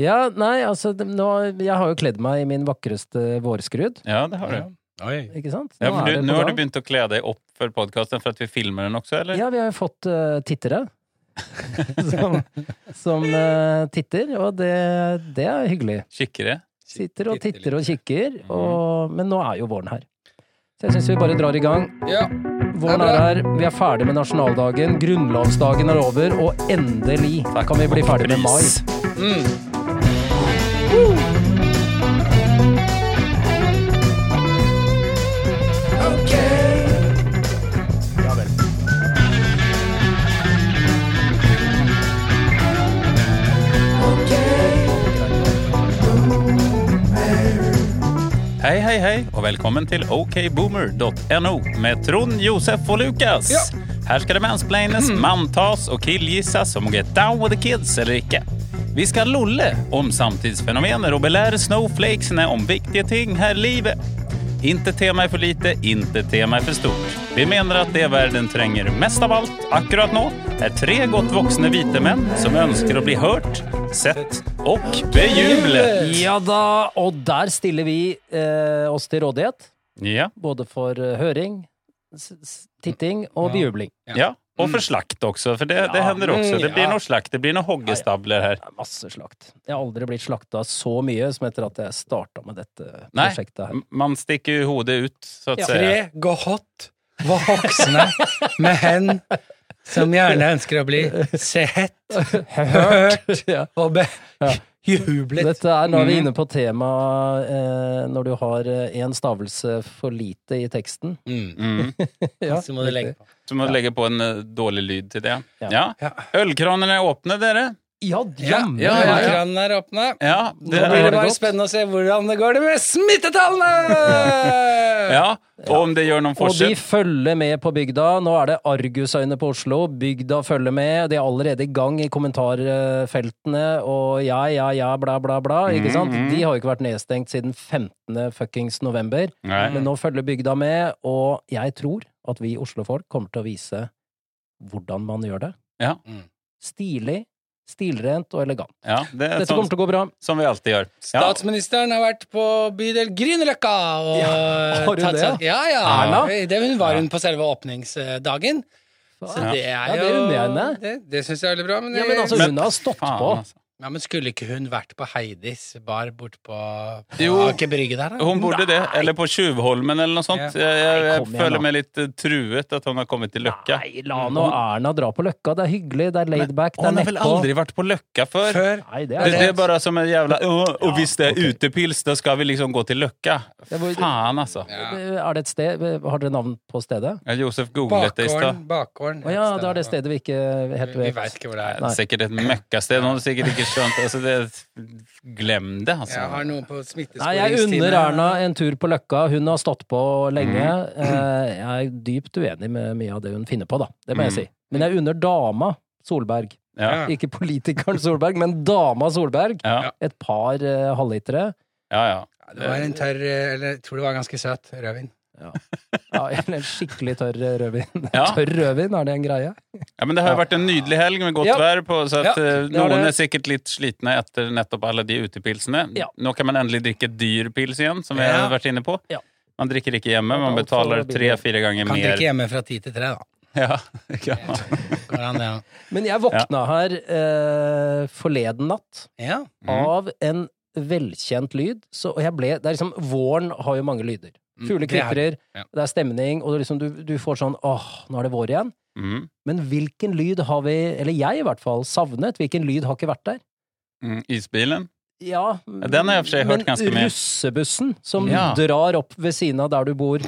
Ja, nei, altså nå, Jeg har jo kledd meg i min vakreste vårskrud, Ja, det har du. Oi. ikke sant? Ja, Nå for er du, nå har du begynt å kle deg opp for podkasten for at vi filmer den også, eller? Ja, vi har jo fått uh, tittere. som som uh, titter, og det, det er hyggelig. Kikkere? Sitter og Titter og Mhm. kikker, og, men nå er jo våren her. Så jeg syns vi bare drar i gang. Ja. Våren er er her, vi er ferdig med nasjonaldagen, grunnlovsdagen er over, og endelig kan vi bli ferdig med mai. Mm. Hei, hei, hei, og velkommen til okboomer.no med Trond, Josef og Lukas. Ja. Her skal det mansplaines, manntas og killgissas om å get down with the kids eller ikke. Vi skal lolle om samtidsfenomener og belære snowflakesene om viktige ting her i livet. Inte tema er for lite, inte tema er for stort. Vi mener at det verden trenger mest av alt akkurat nå, er tre godt voksne hvite menn som ønsker å bli hørt, sett og bejublet. Ja da, og der stiller vi eh, oss til rådighet. Ja, Både for eh, høring, s s titting og Ja. bejubling. ja. Og for slakt også, for det, det hender også. Det blir Ja. noe slakt, det blir noen hoggestabler her. Ja, masse slakt. Jeg har aldri blitt slakta så mye som etter at jeg starta med dette Nei. prosjektet her. Man stikker hodet ut, så å Ja. si. Tre godt voksne med hen som gjerne ønsker å bli sett, hørt og be Ja. Jublet. Dette er, Nå er vi Mhm. inne på temaet eh, når du har én stavelse for lite i teksten. Mm. Mm. Ja, Så må du legge på. Så må du legge på en uh, dårlig lyd til det. Ja. Ja. Ja. Ølkranene er åpne, dere. Ja, Ja, jammen! ja, ja, ja. Kranen er åpne. Ja, Nå blir det bare spennende å se hvordan det går det med smittetallene! ja. Og om det gjør noen forskjell. Og de følger med på bygda. Nå er det argusøyne på Oslo. Bygda følger med. De er allerede i gang i kommentarfeltene og ja, ja, ja, bla, bla, bla. Ikke Mhm, sant? mhm. De har jo ikke vært nedstengt siden 15. fuckings november. Nei. Men nå følger bygda med, og jeg tror at vi Oslo-folk kommer til å vise hvordan man gjør det. Ja. Mm. Stilig, stilrent og elegant. Ja, det er Dette sånn kommer til å gå bra. som vi alltid gjør. Ja. Statsministeren har vært på bydel Grünerløkka og Ja, har hun tatt det, Ja, ja. Erna? Det hun var hun på selve åpningsdagen. Så det er Ja, det unner jeg henne. Det, det syns jeg er veldig bra. Men, Ja, men altså, Men- hun har stått Faen, på. Ja, men skulle ikke hun vært på Heidis bar borte på, på Jo. Aker Brygge der? da? Hun burde det. Eller på Tjuvholmen eller noe sånt. Ja. Jeg, jeg, jeg føler igjen, meg litt eh, truet at hun har kommet til Løkka. Nei, la nå Erna dra på Løkka. Det er hyggelig, det er laid back, det er Hun har vel aldri vært på Løkka før? Før. Nei, det Det, er det er bare som en jævla Og, Og hvis det er okay. utepils, da skal vi liksom gå til Løkka. Det Faen, altså. Ja. Er det et sted Har dere navn på stedet? Ja, Josef googlet det i stad. Bakgården. Å ja, det er det stedet vi ikke helt Vi, vi vet. veit ikke hvor det Det er. Nei. Sikkert et møkkasted. Noen sikkert ikke skjønt altså det, Glem det, altså. Jeg har noe på Nei, jeg unner Erna en tur på Løkka. Hun har stått på lenge. Mm. Eh, Jeg er dypt uenig med mye av det hun finner på, da. Det må jeg Mm. si. Men jeg unner dama Solberg. Ja, Ikke politikeren Solberg, men dama Solberg. ja, Et par uh, halvlitere. ja. ja. Ja, Det var en tørr eh, Eller jeg tror det var ganske søt rødvin. Ja, ja en skikkelig tørr rødvin. Ja. Tørr rødvin, er det en greie? Ja, men Det har jo vært en nydelig helg med godt Ja. vær, på, så at Ja, eh, noen er sikkert litt slitne etter nettopp alle de utepilsene. Ja. Nå kan man endelig drikke dyr pils igjen, som vi Ja. har vært inne på. Ja. Man drikker ikke hjemme, man betaler tre-fire ganger mer. Kan drikke hjemme fra ti til tre, da. Ja, ja. Men jeg våkna her eh, forleden natt ja. Mm. av en velkjent lyd. Så, og jeg ble Det er liksom Våren har jo mange lyder. Mm, Fugler det er- kvitrer, ja. det er stemning, og liksom, du, du får sånn åh, nå er det vår igjen. Mm. Men hvilken lyd har vi, eller jeg i hvert fall, savnet? Hvilken lyd har ikke vært der? Mm. Isbilen? Ja, den har jeg i og for seg hørt ganske mye. Men russebussen som Ja. drar opp ved siden av der du bor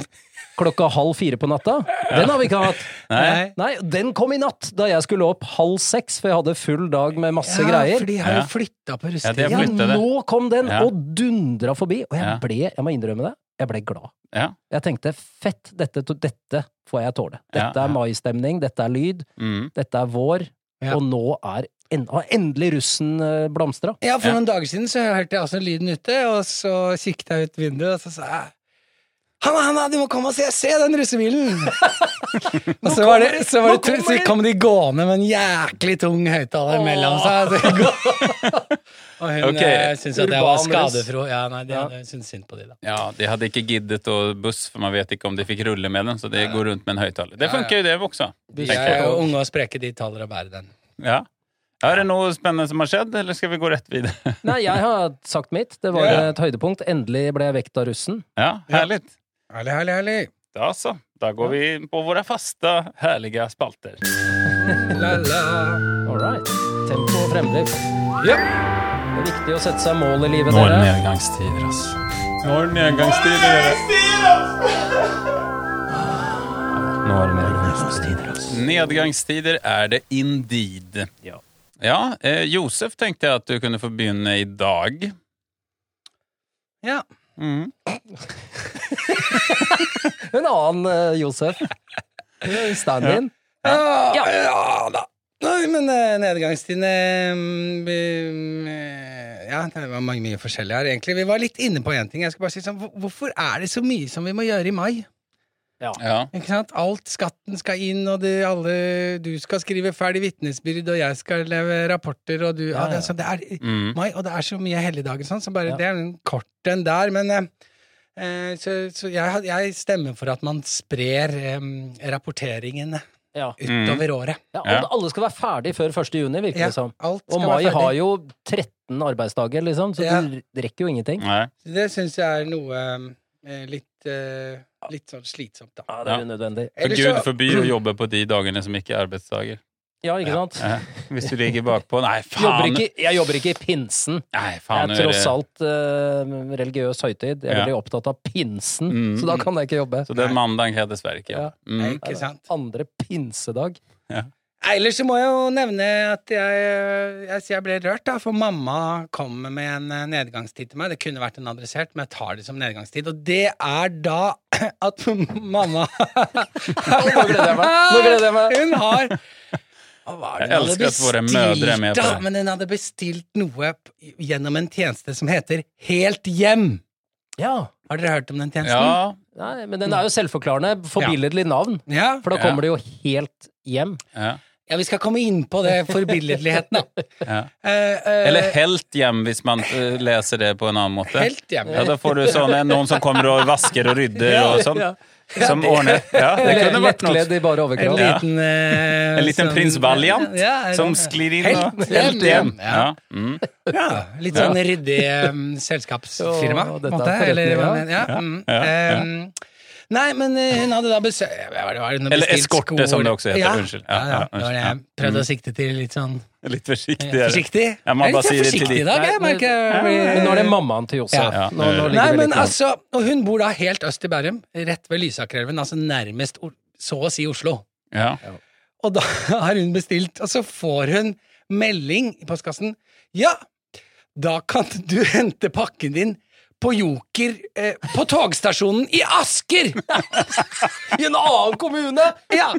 klokka halv fire på natta, den har vi ikke hatt. Nei. Nei, den kom i natt, da jeg skulle opp halv seks, for jeg hadde full dag med masse ja, greier. for de har Ja. jo flytta på Ja, russetida. Ja, nå kom den, Ja. og dundra forbi. Og jeg Ja. ble, jeg må innrømme det, jeg ble glad. Ja. Jeg tenkte fett, dette, dette får jeg tåle. Ja, Dette er ja. maistemning, dette er lyd, Mm. dette er vår, Ja. og nå er en, har endelig russen eh, blomstra. Ja, for Ja. noen dager siden så hørte jeg også lyden ute, og så kikket jeg ut vinduet, og så sa jeg Hanna, Hanna, du må komme og se! Se den russebilen! og så, var det, så, var det, så kom de gående med en jæklig tung høyttaler mellom seg. Og hun Ok. okay. syntes at jeg var skadefro. Ja, nei, de Ja. syntes synd på de, da. Ja, de hadde ikke giddet å buss, for man vet ikke om de fikk rulle med den, så det går rundt med en høyttaler. Det Ja, ja. funker jo det også. De er jo unge og spreke, de taler og bærer den. Ja. Er det noe spennende som har skjedd, eller skal vi gå rett videre? Nei, jeg har sagt mitt. Det var Ja. et høydepunkt. Endelig ble jeg vekt av russen. Ja, härligt. Herlig, herlig, herlig. Da så. Da går vi inn på våre faste, herlige spalter. La, la. All right. Tempo og fremdrift. Ja. Det er viktig å sette seg mål i livet, Nå er det dere. nedgangstider, altså. Nå er det nedgangstider. Nå er det nedgangstider, altså. Nedgangstider er det indeed. Ja. Ja, eh, Josef tenkte jeg at du kunne få begynne i dag. ja. Mhm. En annen eh, Josef. Stand-in. Ja, Ja. ja da. Nei, men eh, nedgangstidene vi- eh, Ja, det var mange, mye forskjellig her, egentlig. Vi var litt inne på én ting. Jeg skal bare si sånn, Hvorfor er det så mye som vi må gjøre i mai? Ja. Ikke sant? Alt skatten skal inn, og det, alle, du skal skrive ferdig vitnesbyrd, og jeg skal leve rapporter, og du ja, Ja, det, ja. så det er Mm. mai, og det er så mye helligdager sånn, så bare Ja. det er en kort en der, men eh, eh, så, så jeg, jeg stemmer for at man sprer eh, rapporteringen Ja. utover året. Ja, Ja. alle- Alle skal være ferdig før 1. juni, virker Ja, det som. alt Og mai har jo 13 arbeidsdager, liksom, så Ja. du rekker jo ingenting. Nei. Det syns jeg er noe eh, litt, eh, litt sånn slitsomt, da. Ja, det er unødvendig. For Gud forby å jobbe på de dagene som ikke er arbeidsdager. Ja, ikke sant? Ja. Hvis du ligger bakpå Nei, Jobber ikke, jeg jobber ikke i pinsen. Nei, faen er er tross alt uh, religiøs høytid. Jeg er Ja. veldig opptatt av pinsen, Mm. så da kan jeg ikke jobbe. Så det er mandag jeg dessverre ikke Ja. Mm. Ikke sant? Andre pinsedag. Ellers så må jeg jo nevne at jeg, jeg, jeg ble rørt, da, for mamma kom med en eh, nedgangstid til meg. Det kunne vært en adressert, men jeg tar det som nedgangstid. Og det er da at mamma Nå gleder jeg meg! Nå gleder jeg meg. Hun har Jeg elsker at våre mødre er med på det. Men hun hadde bestilt noe gjennom en tjeneste som heter Helt hjem. Ja. Har dere hørt om den tjenesten? Ja. Nei, men den er jo selvforklarende. Forbilledlig navn. Ja. For da Ja. kommer det jo helt hjem. ja. ja, vi skal komme inn på det forbilledligheten, da. ja. Uh, uh, Eller helt hjem, hvis man eh, leser det på en annen måte. Helt hjem. Ja, Da får du sånne, noen som kommer og vasker og rydder og sånn. Som ordner. Ja, det kunne vært noe. Lettkledd i bare En overkropp. En liten eh, En liten sånn- prins Valiant Ja, ja, som sklir inn Helt og. Helt hjem. Ja. Ja. Mm. Ja, litt sånn ryddig um, selskapsfirma, på en måte. Eller, ja. Ja, mm. ja, ja. Um, Nei, men eh, hun hadde da besøk var det, var det, Eller eskorte, skor. som det også heter. Ja, Unnskyld. Ja, Ja, det var det jeg prøvde å sikte til litt sånn Litt forsiktig. forsiktigere. forsiktig. Ja, man Jeg er litt si forsiktig i dag, jeg men- merker blir- Men nå er det mammaen til Josef. Ja. Nå, nå Nei, men altså, og hun bor da helt øst i Bærum, rett ved Lysakerelven, altså nærmest så å si Oslo. Ja. Og da har hun bestilt, og så får hun melding i postkassen. Ja, da kan du hente pakken din på Joker eh, på togstasjonen i Asker! I en annen kommune! Ja,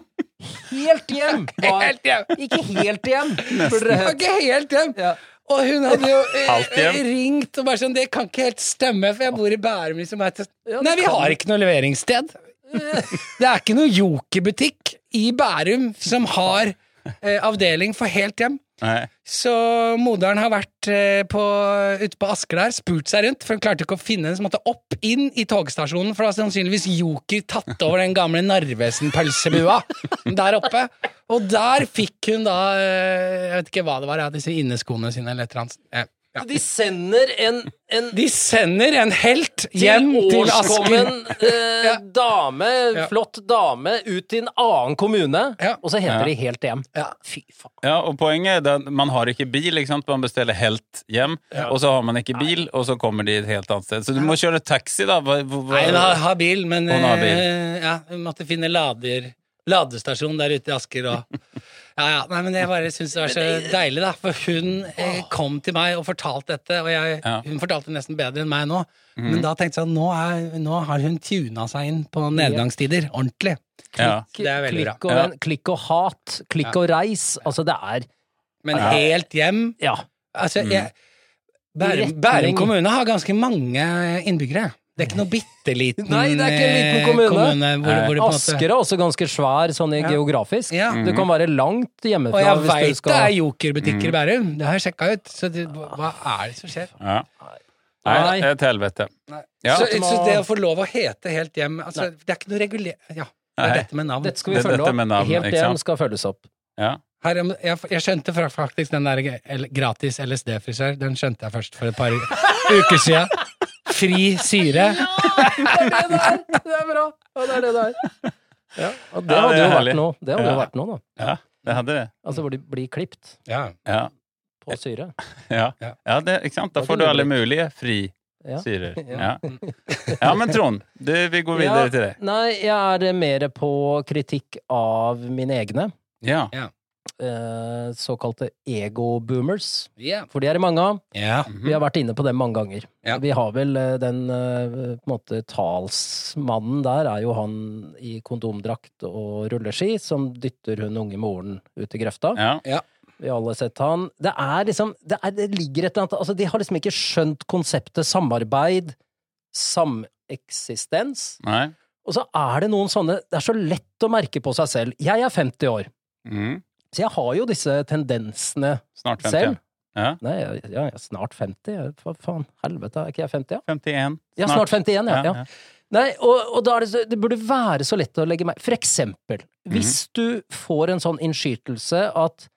Helt hjem! Helt hjem. Ikke helt hjem, burde ikke helt hjem. Ja. Og hun hadde jo eh, ringt og bare sånn Det kan ikke helt stemme, for jeg bor i Bærum. Liksom. Ja, Nei, vi kan- har ikke noe leveringssted. Det er ikke noe Joker-butikk i Bærum som har eh, avdeling for helt hjem. Nei. Så moderen har vært eh, på, ute på Asker der, spurt seg rundt, for hun klarte ikke å finne henne, så måtte opp inn i togstasjonen, for da har sannsynligvis Joker tatt over den gamle Narvesen-pølsebua der oppe. Og der fikk hun da eh, Jeg vet ikke hva det var, disse inneskoene sine eller et eller annet. Ja. De sender en, en De sender en helt hjem til Asker. årskommen eh, Ja. dame, Ja. flott dame, ut til en annen kommune, Ja. og så henter Ja. de helt hjem. Ja. Fy faen. Ja, og poenget er at man har ikke bil, ikke sant? Man bestiller helt hjem, og så har man ikke bil, og så kommer de et helt annet sted. Så du må kjøre taxi, da. Hva, hva, Nei, hun har, har bil, men Hun har bil. eh, ja, måtte finne lader, ladestasjon der ute i Asker. Og, ja, ja, nei, men jeg bare syns det var så deilig, da. For hun eh, kom til meg og fortalte dette, og jeg, Ja. Hun fortalte nesten bedre enn meg nå. Men da tenkte jeg at nå, er, nå har hun tuna seg inn på nedgangstider. Ordentlig. Ja. Det er veldig bra. Klikk og, Ja. klikk og hat, klikk og reis. Altså, det er Men Ja. helt hjem Ja. Altså, jeg, Bærum, Bærum kommune har ganske mange innbyggere. Det er ikke noe bitte liten Nei, det er ikke en liten kommune. hvor, hvor det måte Asker er også ganske svær sånn i Ja. geografisk. Ja. Du kan være langt hjemmefra Og jeg veit skal... det er jokerbutikker i Bærum, det har jeg sjekka ut. Så det, hva er det som skjer? Ja. Nei. Nei, et helvete. Ja. Så, så det å få lov å hete helt hjem altså, Det er ikke noe reguler... Ja, det er dette med navn. Dette skal vi Det er følge opp. navn, Helt hjem skal følges opp. Ja. Her, jeg, jeg skjønte faktisk den der gratis LSD-frisør. Den skjønte jeg først for et par uker siden. Fri syre. Det er bra! Ja, det er det det er. Ja, og det Ja, hadde det er jo vært noe. Det hadde jo Ja. vært noe, da. ja, det hadde det. Altså hvor de blir klipt Ja. Ja. på syre. Ja, Ja. ja det, ikke sant? Da får du alle mulige mulige Ja. syrer. Ja. Ja. ja, men Trond, du, vi går videre Ja. til deg. Nei, jeg er mer på kritikk av mine egne. Ja. Eh, såkalte ego-boomers. Yeah. For de er det mange av. ja. Vi har vært inne på dem mange ganger. Yeah. Vi har vel eh, den eh, på en måte talsmannen der, er jo han i kondomdrakt og rulleski som dytter hun unge moren ut i grøfta. Ja. Vi har alle sett han. Det er liksom Det, er, det ligger et eller annet Altså, de har liksom ikke skjønt konseptet samarbeid, sameksistens. Nei. Og så er det noen sånne Det er så lett å merke på seg selv. Jeg er 50 år, Mm. Så jeg har jo disse tendensene Snart 50. selv. Ja. Nei, jeg, ja, jeg er snart 50. Hva faen? Helvete, er ikke jeg 50? Ja, 51. ja snart 51, ja. Ja, ja. Nei, og, og da er det, så, det burde være så lett å legge meg For eksempel, hvis du får en sånn innskytelse at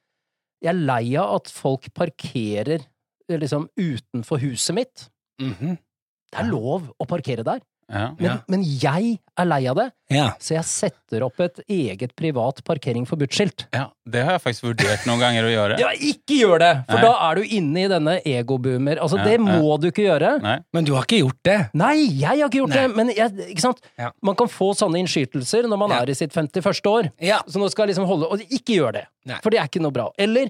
jeg er lei av at folk parkerer liksom utenfor huset mitt. Mhm. Det er lov å parkere der, Ja. men, Ja. men jeg er lei av det, ja. så jeg setter opp et eget privat parkering forbudt-skilt. ja. Det har jeg faktisk vurdert noen ganger å gjøre. Ja, ikke gjør det! For Nei. da er du inne i denne egoboomer. Altså, Ja, det ja. må du ikke gjøre. Nei. Men du har ikke gjort det? Nei, jeg har ikke gjort Nei. det, men jeg, ikke sant? Ja. Man kan få sånne innskytelser når man Ja. er i sitt 51. år. Ja. Så nå skal jeg liksom holde Og ikke gjør det, Nei. for det er ikke noe bra. Eller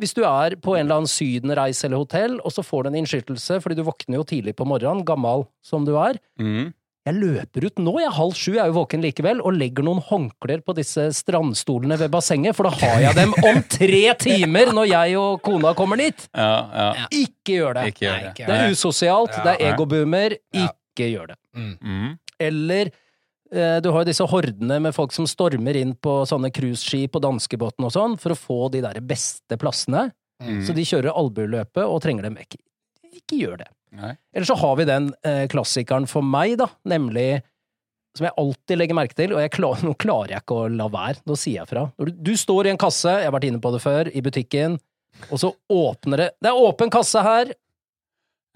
hvis du er på en eller annen sydenreise eller hotell, og så får du en innskytelse fordi du våkner jo tidlig på morgenen, gammal som du er. Mm. Jeg løper ut nå, jeg er halv sju, jeg er jo våken likevel, og legger noen håndklær på disse strandstolene ved bassenget, for da har jeg dem om tre timer når jeg og kona kommer dit! Ja, ja. Ikke gjør det! Ikke gjør Nei, det. Det er usosialt, Ja. det er egoboomer. Ja. Ikke gjør det. Mm. Eller eh, du har jo disse hordene med folk som stormer inn på sånne cruiseskip og danskebåten og sånn, for å få de der beste plassene. Mm. Så de kjører albueløpet og trenger dem vekk. Ikke gjør det. Nei. Eller så har vi den eh, klassikeren for meg, da, nemlig som jeg alltid legger merke til, og jeg klar, nå klarer jeg ikke å la være, nå sier jeg fra. Du, du står i en kasse, jeg har vært inne på det før, i butikken, og så åpner det Det er åpen kasse her,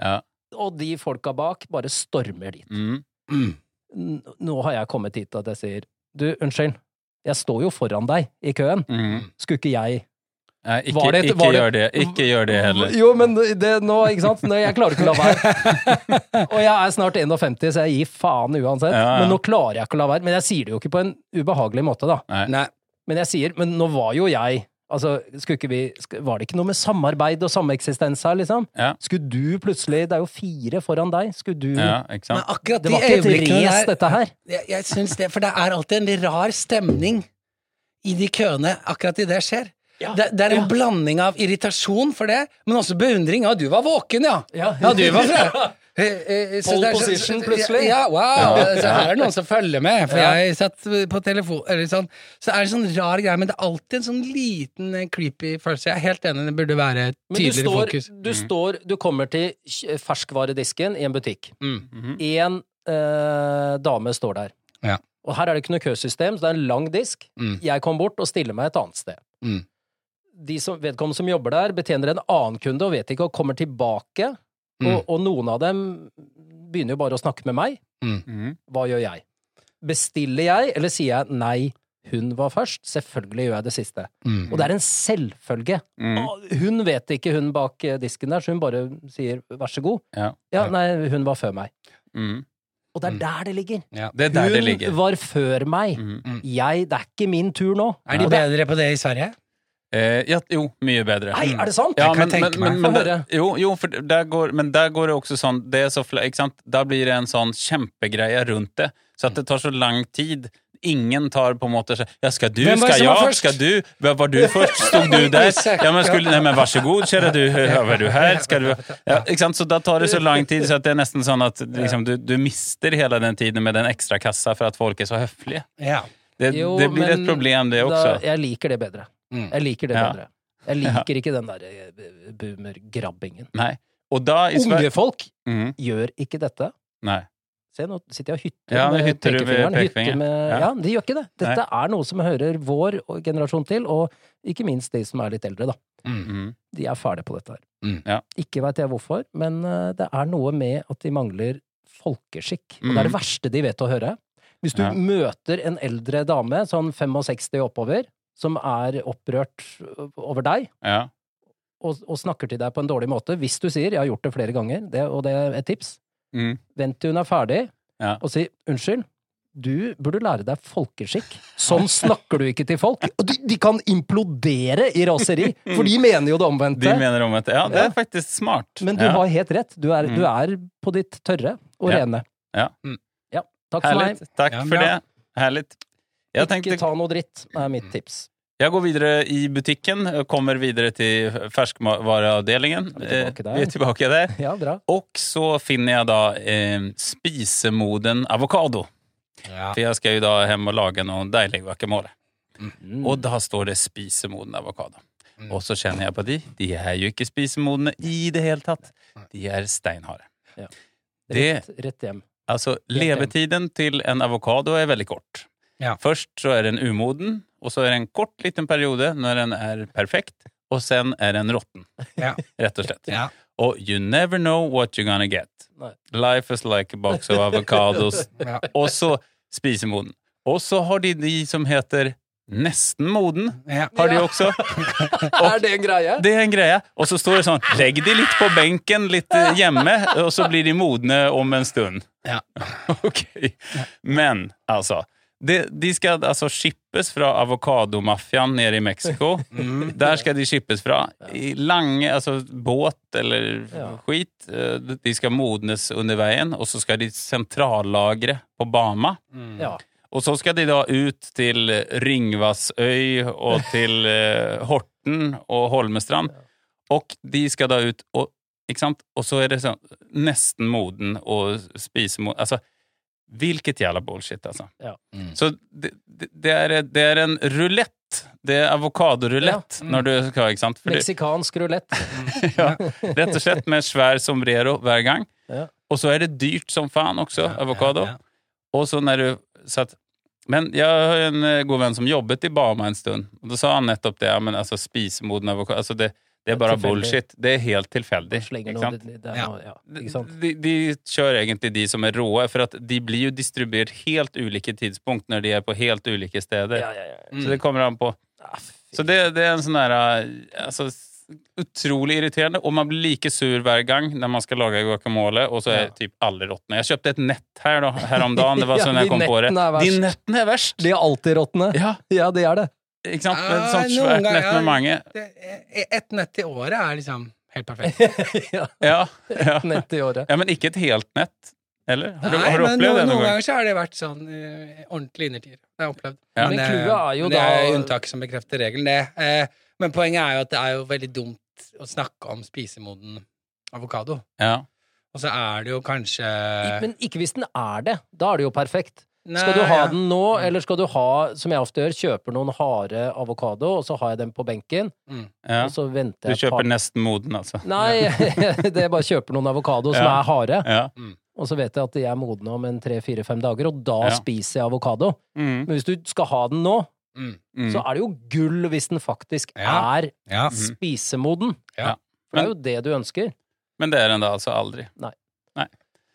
Ja. og de folka bak bare stormer dit. Mm. Mm. Nå har jeg kommet hit at jeg sier du, unnskyld, jeg står jo foran deg i køen, Mm. skulle ikke jeg Nei, ikke, Var det ikke var det- gjør det. Ikke gjør det heller. Jo, men det nå, ikke sant, Nå, jeg klarer ikke å la være. Og jeg er snart 51, så jeg gir faen uansett. Ja, ja. Men nå klarer jeg ikke å la være. Men jeg sier det jo ikke på en ubehagelig måte, da. Nei. Men jeg sier, men nå var jo jeg Altså, ikke vi Var det ikke noe med samarbeid og sameksistens her, liksom? Ja. Skulle du plutselig Det er jo fire foran deg. Skulle du Ja, ikke Men akkurat Det de var ikke et race, dette her. jeg, jeg syns det, For det er alltid en rar stemning i de køene akkurat i det skjer. Ja. Det, det er en Ja. blanding av irritasjon for det, men også beundring. Ja, du var våken, ja! Ja. Ja, du var fra Pole det er så- position, plutselig. Ja, wow! Så her er det noen som følger med, for jeg satt på telefon eller sånn. Så er det sånn rar greie, men det er alltid en sånn liten eh, creepy følelse. Jeg er helt enig, det burde være Men du tydeligere står, fokus. du står Du kommer til ferskvaredisken i en butikk. Mm. Mhm. En eh, dame står der. Ja. Og her er det ikke noe køsystem, så det er en lang disk. Mm. Jeg kom bort og stiller meg et annet sted. Mm. De som, vedkommende som jobber der, betjener en annen kunde og vet ikke og kommer tilbake. Mm. Og, og noen av dem begynner jo bare å snakke med meg. Mm. Hva gjør jeg? Bestiller jeg, eller sier jeg nei, hun var først? Selvfølgelig gjør jeg det siste. Mm. Og det er en selvfølge. Mm. Hun vet ikke, hun bak eh, disken der, så hun bare sier vær så god. Ja. Ja, nei, hun var før meg. Mm. Og det er Mm. der det ligger. Ja. Det der hun det Hun ligger. var før meg. Jeg, det er ikke min tur nå. Er de bedre på det i Sverige? Eh, ja, jo, mye bedre. Nei, er det sant? Ja, kan men, jeg tenke men, meg. men, det, jo, jo, for der går, men der går det også sånn det er så, fla- ikke sant? Da blir det en sånn kjempegreie rundt det. Så at det tar så lang tid ingen tar på en måte Ja, skal du, det skal jeg, først? skal du Var var du først? Stod du der? Ja, men skulle Nei, men vær så god, kjære du. Ja, du her? Skal du ja, Ikke sant? Så da tar det så lang tid så at det er nesten sånn at liksom, du, du mister hele den tiden med den ekstra kassa for at folk er så høflige. Ja. Det, Jo, det blir et problem, det Da, også. jeg liker det bedre. Mm. Jeg liker det Ja. bedre. Jeg liker ikke den der eh, boomer-grabbingen. Nei. Og da i Unge folk mm. gjør ikke dette. Nei. Se, nå sitter jeg og hytter Ja, med hytter med pekefingeren. Hytter med- Ja. Ja, de gjør ikke det. Dette er noe som hører vår generasjon til, og ikke minst de som er litt eldre, da. Mm. Mhm. De er ferdige på dette her. Mm. Ja. Ikke veit jeg hvorfor, men eh, det er noe med at de mangler folkeskikk. Og det er det Mm. verste de vet å høre. Hvis du Ja. møter en eldre dame, sånn 65 oppover, som er opprørt over deg, Ja. og, og snakker til deg på en dårlig måte, hvis du sier 'jeg har gjort det flere ganger', det, og det er et tips, mm. vent til hun er ferdig, Ja. og si 'unnskyld'. Du burde lære deg folkeskikk. Sånn snakker du ikke til folk. De, de kan implodere i raseri, for de mener jo det omvendte. De mener omvendte. Ja, det Ja. er faktisk smart. Men du ja. har helt rett. Du er, Mm. du er på ditt tørre og Ja. rene. Ja. Mm. Ja, takk for meg. Takk Ja, for det. Herlig. Jeg Ikke ta noe dritt, er mitt tips. Jeg går videre i butikken, kommer videre til ferskvareavdelingen. Er vi tilbake der? Eh, er tilbake der. Ja, bra. Og så finner jeg da eh, spisemoden avokado. Ja. For jeg skal jo da hjem og lage noe deilig guacamole. Mm. Og da står det spisemoden avokado. Mm. Og så kjenner jeg på de. De er jo ikke spisemodne i det hele tatt. De er steinharde. Ja. Rett, rett hjem. Altså, levetiden til en avokado er veldig kort. Ja. Først så er den umoden, og så er det en kort liten periode når den er perfekt, og sen er den råtten. Ja. Rett og slett. Ja. Og you never know what you're gonna get. Nei. Life is like a box of avocados. Ja. og så spisemoden. Og så har de de som heter nesten moden. Ja. Har de Ja. også. Er det en greie? Det er en greie. Og så står det sånn Legg de litt på benken litt eh, hjemme, og så blir de modne om en stund. Ja. Ok. Men altså de, de skal altså shippes fra avokadomafiaen nede i Mexico. Mm. Der skal de shippes fra. I lange Altså båt eller Ja. skit. eh, De skal modnes under veien, og så skal de sentrallagre på Bama. Mm. Ja. Og så skal de da ut til Ringvassøy og til eh, Horten og Holmestrand. Og de skal da ut og Ikke sant? Og så er det sånn nesten moden og spisemoden Altså, hvilket jævla bullshit, altså. Ja. Mm. Så det, det, det, er, det er en rulett. Det er avokadorulett Ja. Mm. når du skal, ikke sant? For Meksikansk rulett. ja, rett og slett med svær sombrero hver gang. Ja. Og så er det dyrt som faen også, avokado. Ja, ja. Og så når du så att, Men jeg har en eh, god venn som jobbet i Bama en stund. Og da sa han nettopp det. Ja, men altså spisemoden avokado altså det, det er bare Tilfeldig. bullshit. Det er helt tilfeldig. Ikke sant? det, det er Ja. ja. Ikke sant? De, de kjører egentlig de som er råe, for at de blir jo distribuert helt ulike tidspunkt når de er på helt ulike steder. Ja, ja, ja. Mm. Så det kommer an på Ah. Så det, det er en sånn der eh, altså, Utrolig irriterende, og man blir like sur hver gang når man skal lage guacamole, og så er Ja. typ alle råtne. Jeg kjøpte et nett her da, her om dagen. Det var Ja, sånn jeg kom på det. De nettene er verst! De er alltid råtne. Ja, Ja, de er det. Ikke sant? Ja, et sånt svært ganger, nett med ja. mange. Det- Ett nett i året er liksom helt perfekt. ja, Ja, ja. nett i året. ja, men ikke et helt nett. Eller? Har du, Nei, har du men no, det noen, noen noen ganger så har det vært sånn uh, ordentlig innertier. Det har jeg opplevd. Ja. Men men clouet er jo det er unntaket som bekrefter regelen, det. Eh, men poenget er jo at det er jo veldig dumt å snakke om spisemoden avokado. Ja. Og så er det jo kanskje Men ikke hvis den er det. Da er det jo perfekt. Nei, Skal du ha ja. den nå, eller skal du ha, som jeg ofte gjør, kjøper noen harde avokado, og så har jeg dem på benken, ja. og så venter Du jeg Du kjøper par nesten moden, altså. Nei, det er bare kjøper noen avokado som Ja. er harde, Ja. og så vet jeg at de er modne om en tre-fire-fem dager, og da Ja. spiser jeg avokado. Mm. Men hvis du skal ha den nå, Mm. Mm. så er det jo gull hvis den faktisk Ja. er Ja. spisemoden. Ja. For det er jo det du ønsker. Men det er den da altså aldri.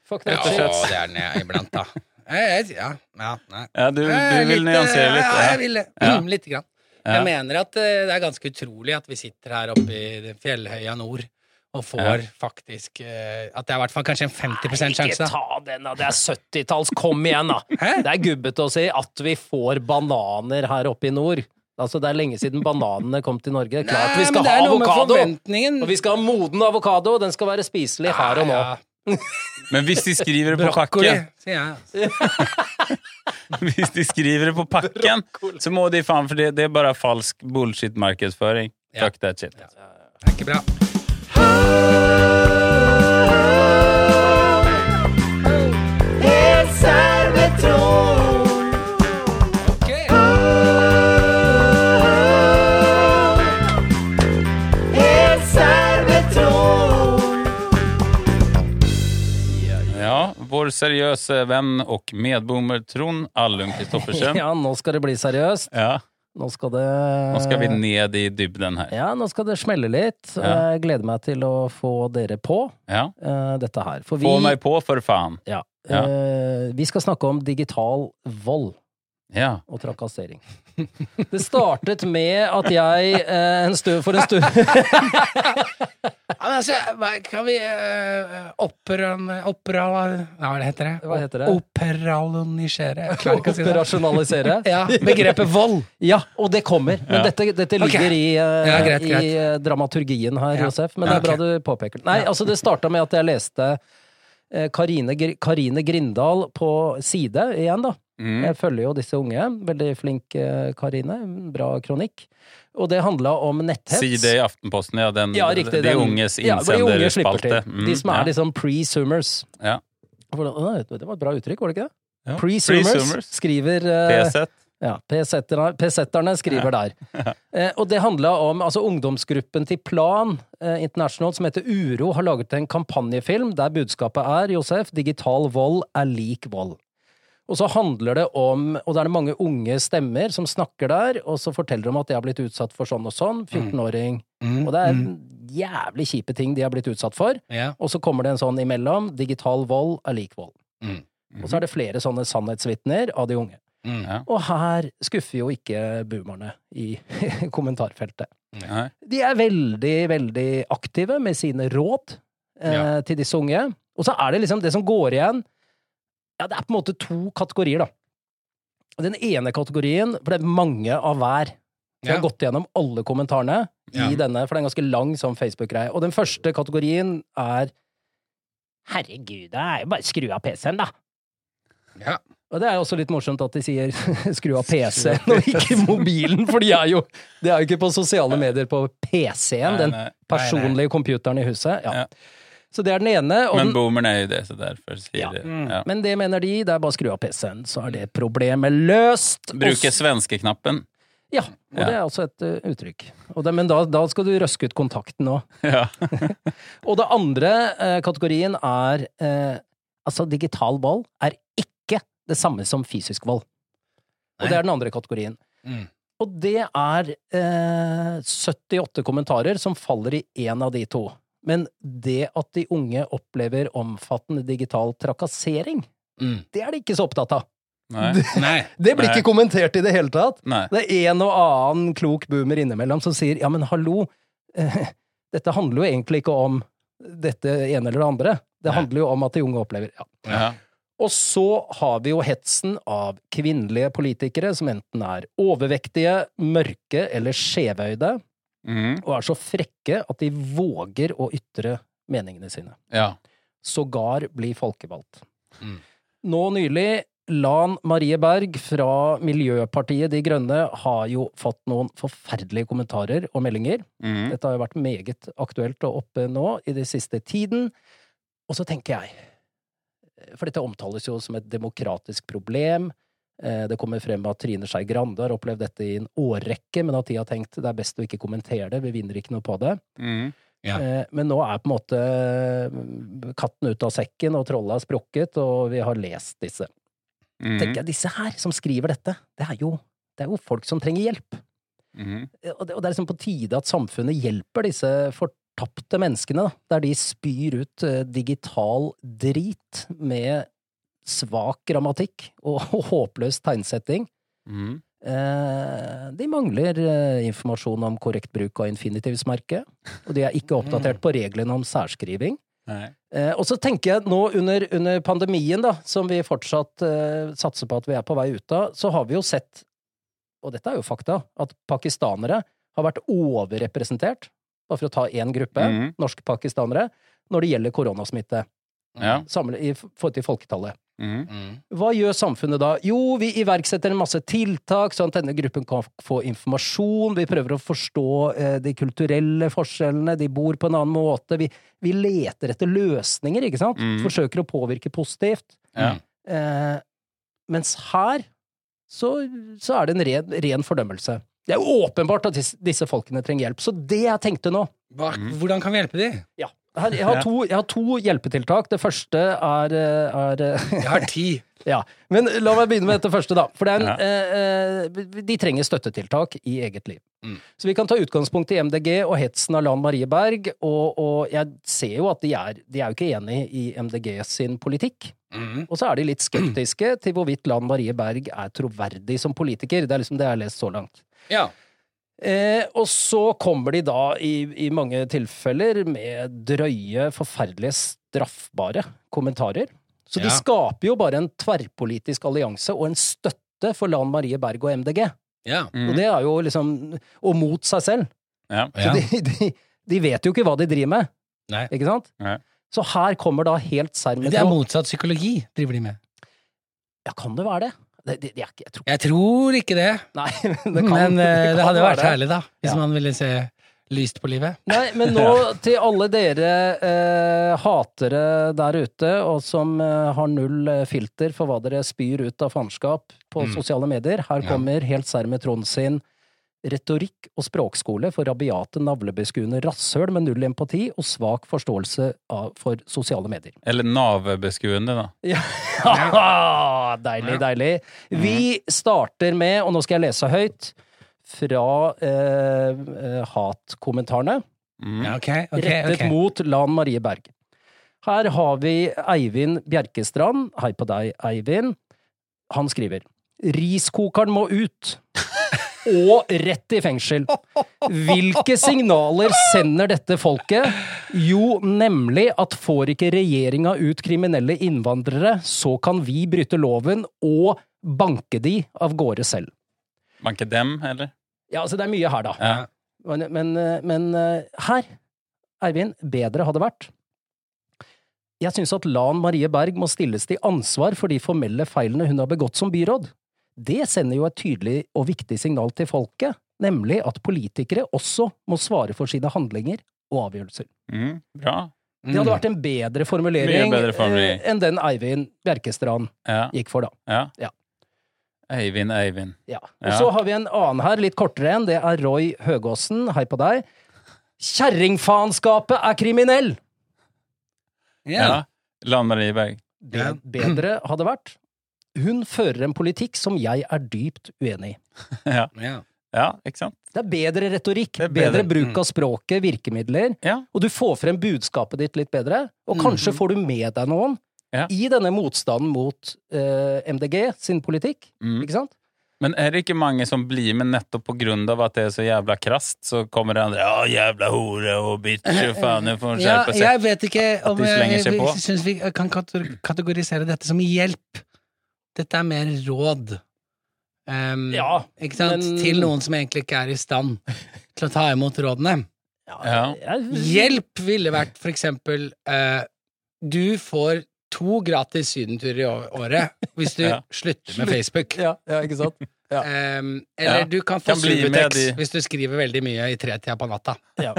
Fuck Ja, that shit. det er den jeg iblant, da. Jeg, jeg, ja, ja, nei. Ja, du, du vil litt, nyansere litt? Ja, jeg vil det. Ja. Mm, Lite grann. Ja. Jeg mener at eh, det er ganske utrolig at vi sitter her oppe i fjellhøya nord og får Ja. faktisk uh, At det er i hvert fall kanskje en 50 sjanse. Ikke ta den, da. Det er 70-talls. Kom igjen, da. Hæ? Det er gubbete å si at vi får bananer her oppe i nord. Altså, det er lenge siden bananene kom til Norge. Klart vi skal ha er avokado! Og vi skal ha moden avokado. Den skal være spiselig her og nå. Ja, Men hvis de skriver det på Brokkoli, pakken, sier jeg. hvis de skriver det på pakken, så må de faen, for det, det er bare falsk bullshit-markedsføring. Ja. Fuck that shit. Det er ikke bra. Seriøse venn og medboomer Trond Allum Kristoffersen. Ja, nå skal det bli seriøst. Ja, Nå skal det nå skal vi ned i dybden her. Ja, nå skal det smelle litt. Ja. Jeg gleder meg til å få dere på Ja. uh, dette her. Vi, Få meg på, for faen. ja, eh, vi skal snakke om digital vold Ja. og trakassering. Det startet med at jeg uh, en stund, for en stund men altså, hva- kan vi uh, opera... opera ja, hva heter det? Hva heter det? Operalonisere. Jeg klarer ikke å si det. Operasjonalisere. Ja, begrepet vold. Ja, og det kommer. Men Ja. dette, dette ligger Ok. i, eh, Ja, greit, greit. i eh, dramaturgien her, Ja. Josef. Men Ja, det er bra ok. du påpeker det. Nei, altså det starta med at jeg leste eh, Karine, Gr- Karine Grindal på side igjen, da. Mm. Jeg følger jo disse unge. Veldig flink eh, Karine. Bra kronikk. Og det handla om netthets. Si det i Aftenposten, ja. Den, Ja, riktig. de den- unges ja, de unge. Mm, De som er ja. liksom pre-zoomers. Ja. Det var et bra uttrykk, var det ikke det? Ja. Pre-zoomers skriver uh. Ja, P-setterne skriver der. Eh, og det handla om altså ungdomsgruppen til Plan eh, International, som heter Uro, har laget en kampanjefilm der budskapet er, Josef, digital vold er lik vold. Og så handler det om Og det er mange unge stemmer som snakker der, og så forteller de om at de har blitt utsatt for sånn og sånn. 14-åring. Mm, Og det er jævlig kjipe ting de har blitt utsatt for. Ja. Og så kommer det en sånn imellom. Digital vold er lik vold. Mm. Og så er det flere sånne sannhetsvitner av de unge. Mm. Ja. Og her skuffer jo ikke boomerne i kommentarfeltet. Nei. De er veldig, veldig aktive med sine råd eh, Ja. til disse unge. Og så er det liksom det som går igjen Ja, det er på en måte to kategorier, da. Den ene kategorien, for det er mange av hver. Vi har Ja. gått gjennom alle kommentarene i denne, for det er en ganske lang sånn Facebook-greie. Og den første kategorien er Herregud, det er jo bare skru av PC-en, da. Ja. Og det er jo også litt morsomt at de sier skru av PC-en og ikke mobilen, for de er jo, de er jo ikke på sosiale medier på PC-en, den personlige computeren i huset. Ja. Så det er den ene. Og Men den, boomerne er jo det, så derfor sier Ja. de Mm. Ja. men det mener de, det er bare å skru av PC-en, så er det problemet løst. Bruke svenskeknappen. Ja, og Ja. det er også et uh, uttrykk. Og det, men da, da skal du røske ut kontakten òg. Ja. Og det andre uh, kategorien er uh, Altså, digital vold er ikke det samme som fysisk vold. Og Nei. det er den andre kategorien. Mm. Og det er eh, 78 kommentarer som faller i én av de to. Men det at de unge opplever omfattende digital trakassering, Mm. det er de ikke så opptatt av. Nei. Nei. Det blir Nei. ikke kommentert i det hele tatt. Det er en og annen klok boomer innimellom som sier ja, men hallo, eh, dette handler jo egentlig ikke om dette ene eller det andre. Det handler jo om at de unge opplever ja. Ja. Og så har vi jo hetsen av kvinnelige politikere som enten er overvektige, mørke eller skjevøyde, Mhm. og er så frekke at de våger å ytre meningene sine. ja. Sågar bli folkevalgt. Mm. Nå nylig, Lan Marie Berg fra Miljøpartiet De Grønne har jo fått noen forferdelige kommentarer og meldinger. Mm. Dette har jo vært meget aktuelt og oppe nå i den siste tiden. Og så tenker jeg, for dette omtales jo som et demokratisk problem. Eh, Det kommer frem at Trine Skei Grande har opplevd dette i en årrekke, men at de har tenkt det er best å ikke kommentere det, vi vinner ikke noe på det. Mm. Ja. Eh, Men nå er på en måte eh, katten ut av sekken, og trollet har sprukket, og vi har lest disse. Mm. Tenker jeg, disse her som skriver dette, det er jo, det er jo folk som trenger hjelp. Mm. Og det, og det er liksom på tide at samfunnet hjelper disse fortapte menneskene, da, der de spyr ut digital drit med svak grammatikk og, håpløs tegnsetting. Mm. Eh, de mangler eh, informasjon om korrekt bruk av infinitivsmerket, og de er ikke oppdatert på reglene om særskriving. Eh, og så tenker jeg nå under, under pandemien, da, som vi fortsatt eh, satser på at vi er på vei ut av, så har vi jo sett, og dette er jo fakta, at pakistanere har vært overrepresentert, bare for å ta én gruppe, Mhm. norske pakistanere, når det gjelder koronasmitte. Ja. i forhold til folketallet. Mm. Mm. Hva gjør samfunnet da? Jo, vi iverksetter en masse tiltak, sånn at denne gruppen kan få informasjon. Vi prøver å forstå eh, de kulturelle forskjellene. De bor på en annen måte. Vi, vi leter etter løsninger, ikke sant? Mm. Forsøker å påvirke positivt. Ja. Eh, mens her så, så er det en ren, ren fordømmelse. Det er jo åpenbart at disse, disse folkene trenger hjelp. Så det jeg tenkte nå Hva, Mm. Hvordan kan vi hjelpe dem? ja, her, jeg, har to, jeg har to hjelpetiltak. Det første er, eh, er eh, Jeg har ti. Ja, men la meg begynne med dette første, da. For er Ja. eh, eh, de trenger støttetiltak i eget liv. Mm. Så vi kan ta utgangspunkt i MDG og hetsen av Lan Marie Berg, og, og jeg ser jo at de er, de er jo ikke enig i MDG sin politikk. Mm. Og så er de litt skeptiske til hvorvidt Lan Marie Berg er troverdig som politiker. Det er liksom det jeg har lest så langt. Ja. Eh, og så kommer de da i, i mange tilfeller med drøye, forferdelige, straffbare kommentarer. Så de skaper jo bare en tverrpolitisk allianse og en støtte for Lan Marie Berg og MDG. Ja. Mm. Og det er jo liksom Og mot seg selv. Ja. Så de, de, de vet jo ikke hva de driver med, Nei. ikke sant? Nei. Så her kommer da helt serr med Det er motsatt psykologi driver de med. Ja, kan det være det? Det, det, det er ikke, jeg tror Jeg tror ikke det, Nei, det kan, men eh, det kan hadde vært herlig, da. Hvis Ja. man ville se lyst på livet. Nei, men nå til alle dere eh, hatere der ute, og som eh, har null eh, filter for hva dere spyr ut av faenskap på Mm. sosiale medier. Her Ja. kommer helt serr med Trond sin retorikk og språkskole for rabiate, navlebeskuende rasshøl med null empati og svak forståelse av, for sosiale medier. Eller navebeskuende, da. Ja. deilig, deilig. Vi starter med, og nå skal jeg lese høyt, fra eh, eh, hatkommentarene Mm. Okay, ok, ok, rettet okay. mot Lan Marie Berg. Her har vi Eivind Bjerkestrand. Hei på deg, Eivind. Han skriver Riskokeren må ut. Og rett i fengsel. Hvilke signaler sender dette folket? Jo, nemlig at får ikke regjeringa ut kriminelle innvandrere, så kan vi bryte loven og banke de av gårde selv. Banke dem, eller? Ja, altså det er mye her, da. Ja. Men, men, men eh, her, Eivind, bedre hadde vært Jeg syns at Lan Marie Berg må stilles til ansvar for de formelle feilene hun har begått som byråd. Det sender jo et tydelig og viktig signal til folket, nemlig at politikere også må svare for sine handlinger og avgjørelser. Mm. Bra. Det hadde vært en bedre formulering, bedre formulering. eh, enn den Eivind Bjerkestrand Ja. gikk for, da. ja. Ja. Eivind, Eivind. Ja. Og Ja. så har vi en annen her, litt kortere en. Det er Roy Høgåsen. Hei på deg. Kjerringfaenskapet er kriminell! Ja. Ja. Lan Marie Berg. Det bedre hadde vært. Hun fører en politikk som jeg er dypt uenig i. Ja. Ja. ja, ikke sant? Det er bedre retorikk, er bedre. bedre bruk av språket, virkemidler, Ja. og du får frem budskapet ditt litt bedre, og kanskje får du med deg noen Ja. i denne motstanden mot uh, MDG sin politikk, Mm. ikke sant? Men er det ikke mange som blir med nettopp på grunn av at det er så jævla krast, så kommer det andre Ja, jævla hore og bitch og faen, hun får skjerpe seg. jeg vet ikke om jeg, jeg, jeg syns vi kan kategorisere dette som hjelp. Dette er mer råd. Um, Ja, ikke sant? men- Til noen som egentlig ikke er i stand til å ta imot rådene. Ja. jeg- Hjelp ville vært for eksempel uh, Du får to gratis sydenturer i året hvis du Ja. slutter med Facebook. Ja, ja, ikke sant? Ja. Um, eller Ja. du kan få Subutex de- hvis du skriver veldig mye i tretida på natta. Ja.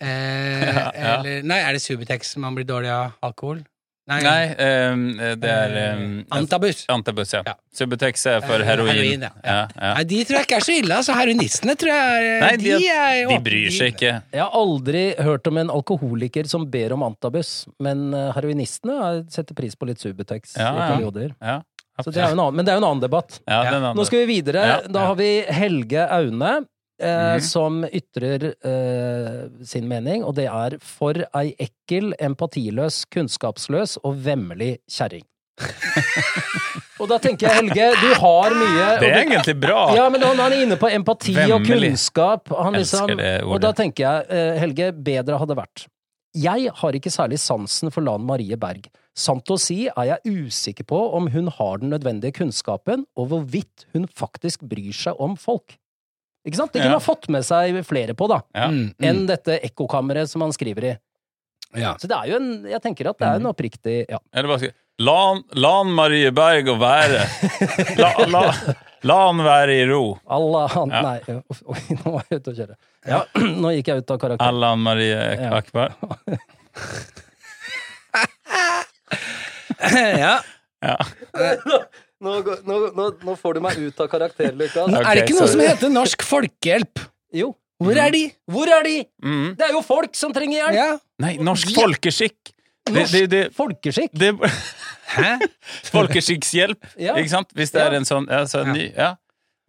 Eh, Ja, ja. Eller Nei, er det Subutex man blir dårlig av alkohol? Nei. Nei, ehm, det er Eh, ehm, Antabus. Antabus, ja. Ja. Subutex er for Eh, heroin. heroin, ja. ja, ja. Nei, de tror jeg ikke er så ille. Altså, heroinistene tror jeg er Nei, de, er de bryr seg ikke. Jeg har aldri hørt om en alkoholiker som ber om antabus, men eh, heroinistene setter pris på litt Subutex Ja, i perioder. Ja, Så det er jo en annen, men det er jo en annen debatt. ja, Ja. den Nå skal vi videre. Ja, Da har vi Helge Aune, eh, Mhm. som ytrer eh, sin mening, og det er for ei ekkel, empatiløs, kunnskapsløs og vemmelig kjerring. og da tenker jeg, Helge, du har mye Det er du- egentlig bra. Ja, men han er inne på empati og kunnskap. Han liksom, og da tenker jeg, eh, Helge, bedre hadde vært. Jeg har ikke særlig sansen for Lan Marie Berg. Sant å si er jeg usikker på om hun har den nødvendige kunnskapen, og hvorvidt hun faktisk bryr seg om folk. Ikke sant? Det kunne Ja. ha fått med seg flere på, da, Ja. Mm, mm. enn dette ekkokammeret som han skriver i. Ja. Så det er jo en Jeg tenker at det er en oppriktig Ja. Eller bare skrive Lan, Marie Berg å være. La, la, la han være i ro. Allah han Ja. Nei, oi, nå var jeg ute å kjøre. Ja, nå gikk jeg ut av karakter. Allan Marie Ja. Akbar. ja. Ja. Nå, nå, nå, nå får du meg ut av karakter, Lukas. Okay, er det ikke noe sorry. som heter Norsk Folkehjelp? Jo. Hvor er de? Hvor er de? Mm. Det er jo folk som trenger hjelp! Ja. Nei, norsk folkeskikk. Det, Norsk det, det, folkeskikk. det, Hæ? folkeskikkshjelp, Ja. ikke sant? Hvis det Ja. er en sånn ja, så en ny, ja.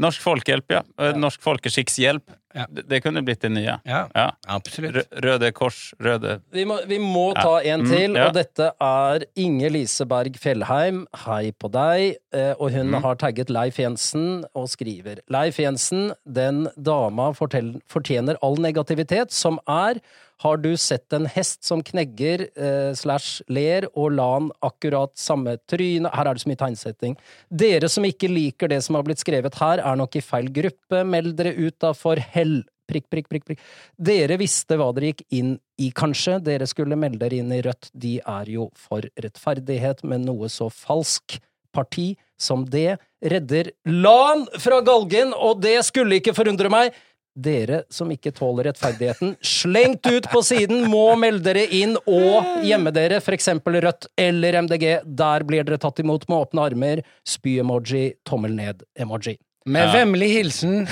Norsk folkehjelp, ja. Norsk folkeskikkshjelp. Ja. Det, kunne blitt det nye. Ja, Ja. absolutt. Røde Kors, Røde Vi må, vi må Ja. ta en Mm, til, ja. og dette er Inge Lise Berg Fjellheim. Hei på deg. Eh, Og hun Mm. har tagget Leif Jensen og skriver Leif Jensen, den dama fortjener all negativitet som er. Har du sett en hest som knegger eh, slash ler og la han akkurat samme tryne Her er det så mye tegnsetting. Dere som ikke liker det som har blitt skrevet her, er nok i feil gruppe. Meld dere ut da, for hell... Prikk, prikk, prikk, prikk. Dere visste hva dere gikk inn i, kanskje. Dere skulle melde dere inn i Rødt. De er jo for rettferdighet, men noe så falsk. Parti som det redder LAN fra galgen, og det skulle ikke forundre meg. Dere som ikke tåler rettferdigheten, slengt ut på siden, må melde dere inn og gjemme dere, for eksempel Rødt eller MDG. Der blir dere tatt imot med åpne armer. Spy-emoji, tommel ned-emoji. Med Ja. vemmelig hilsen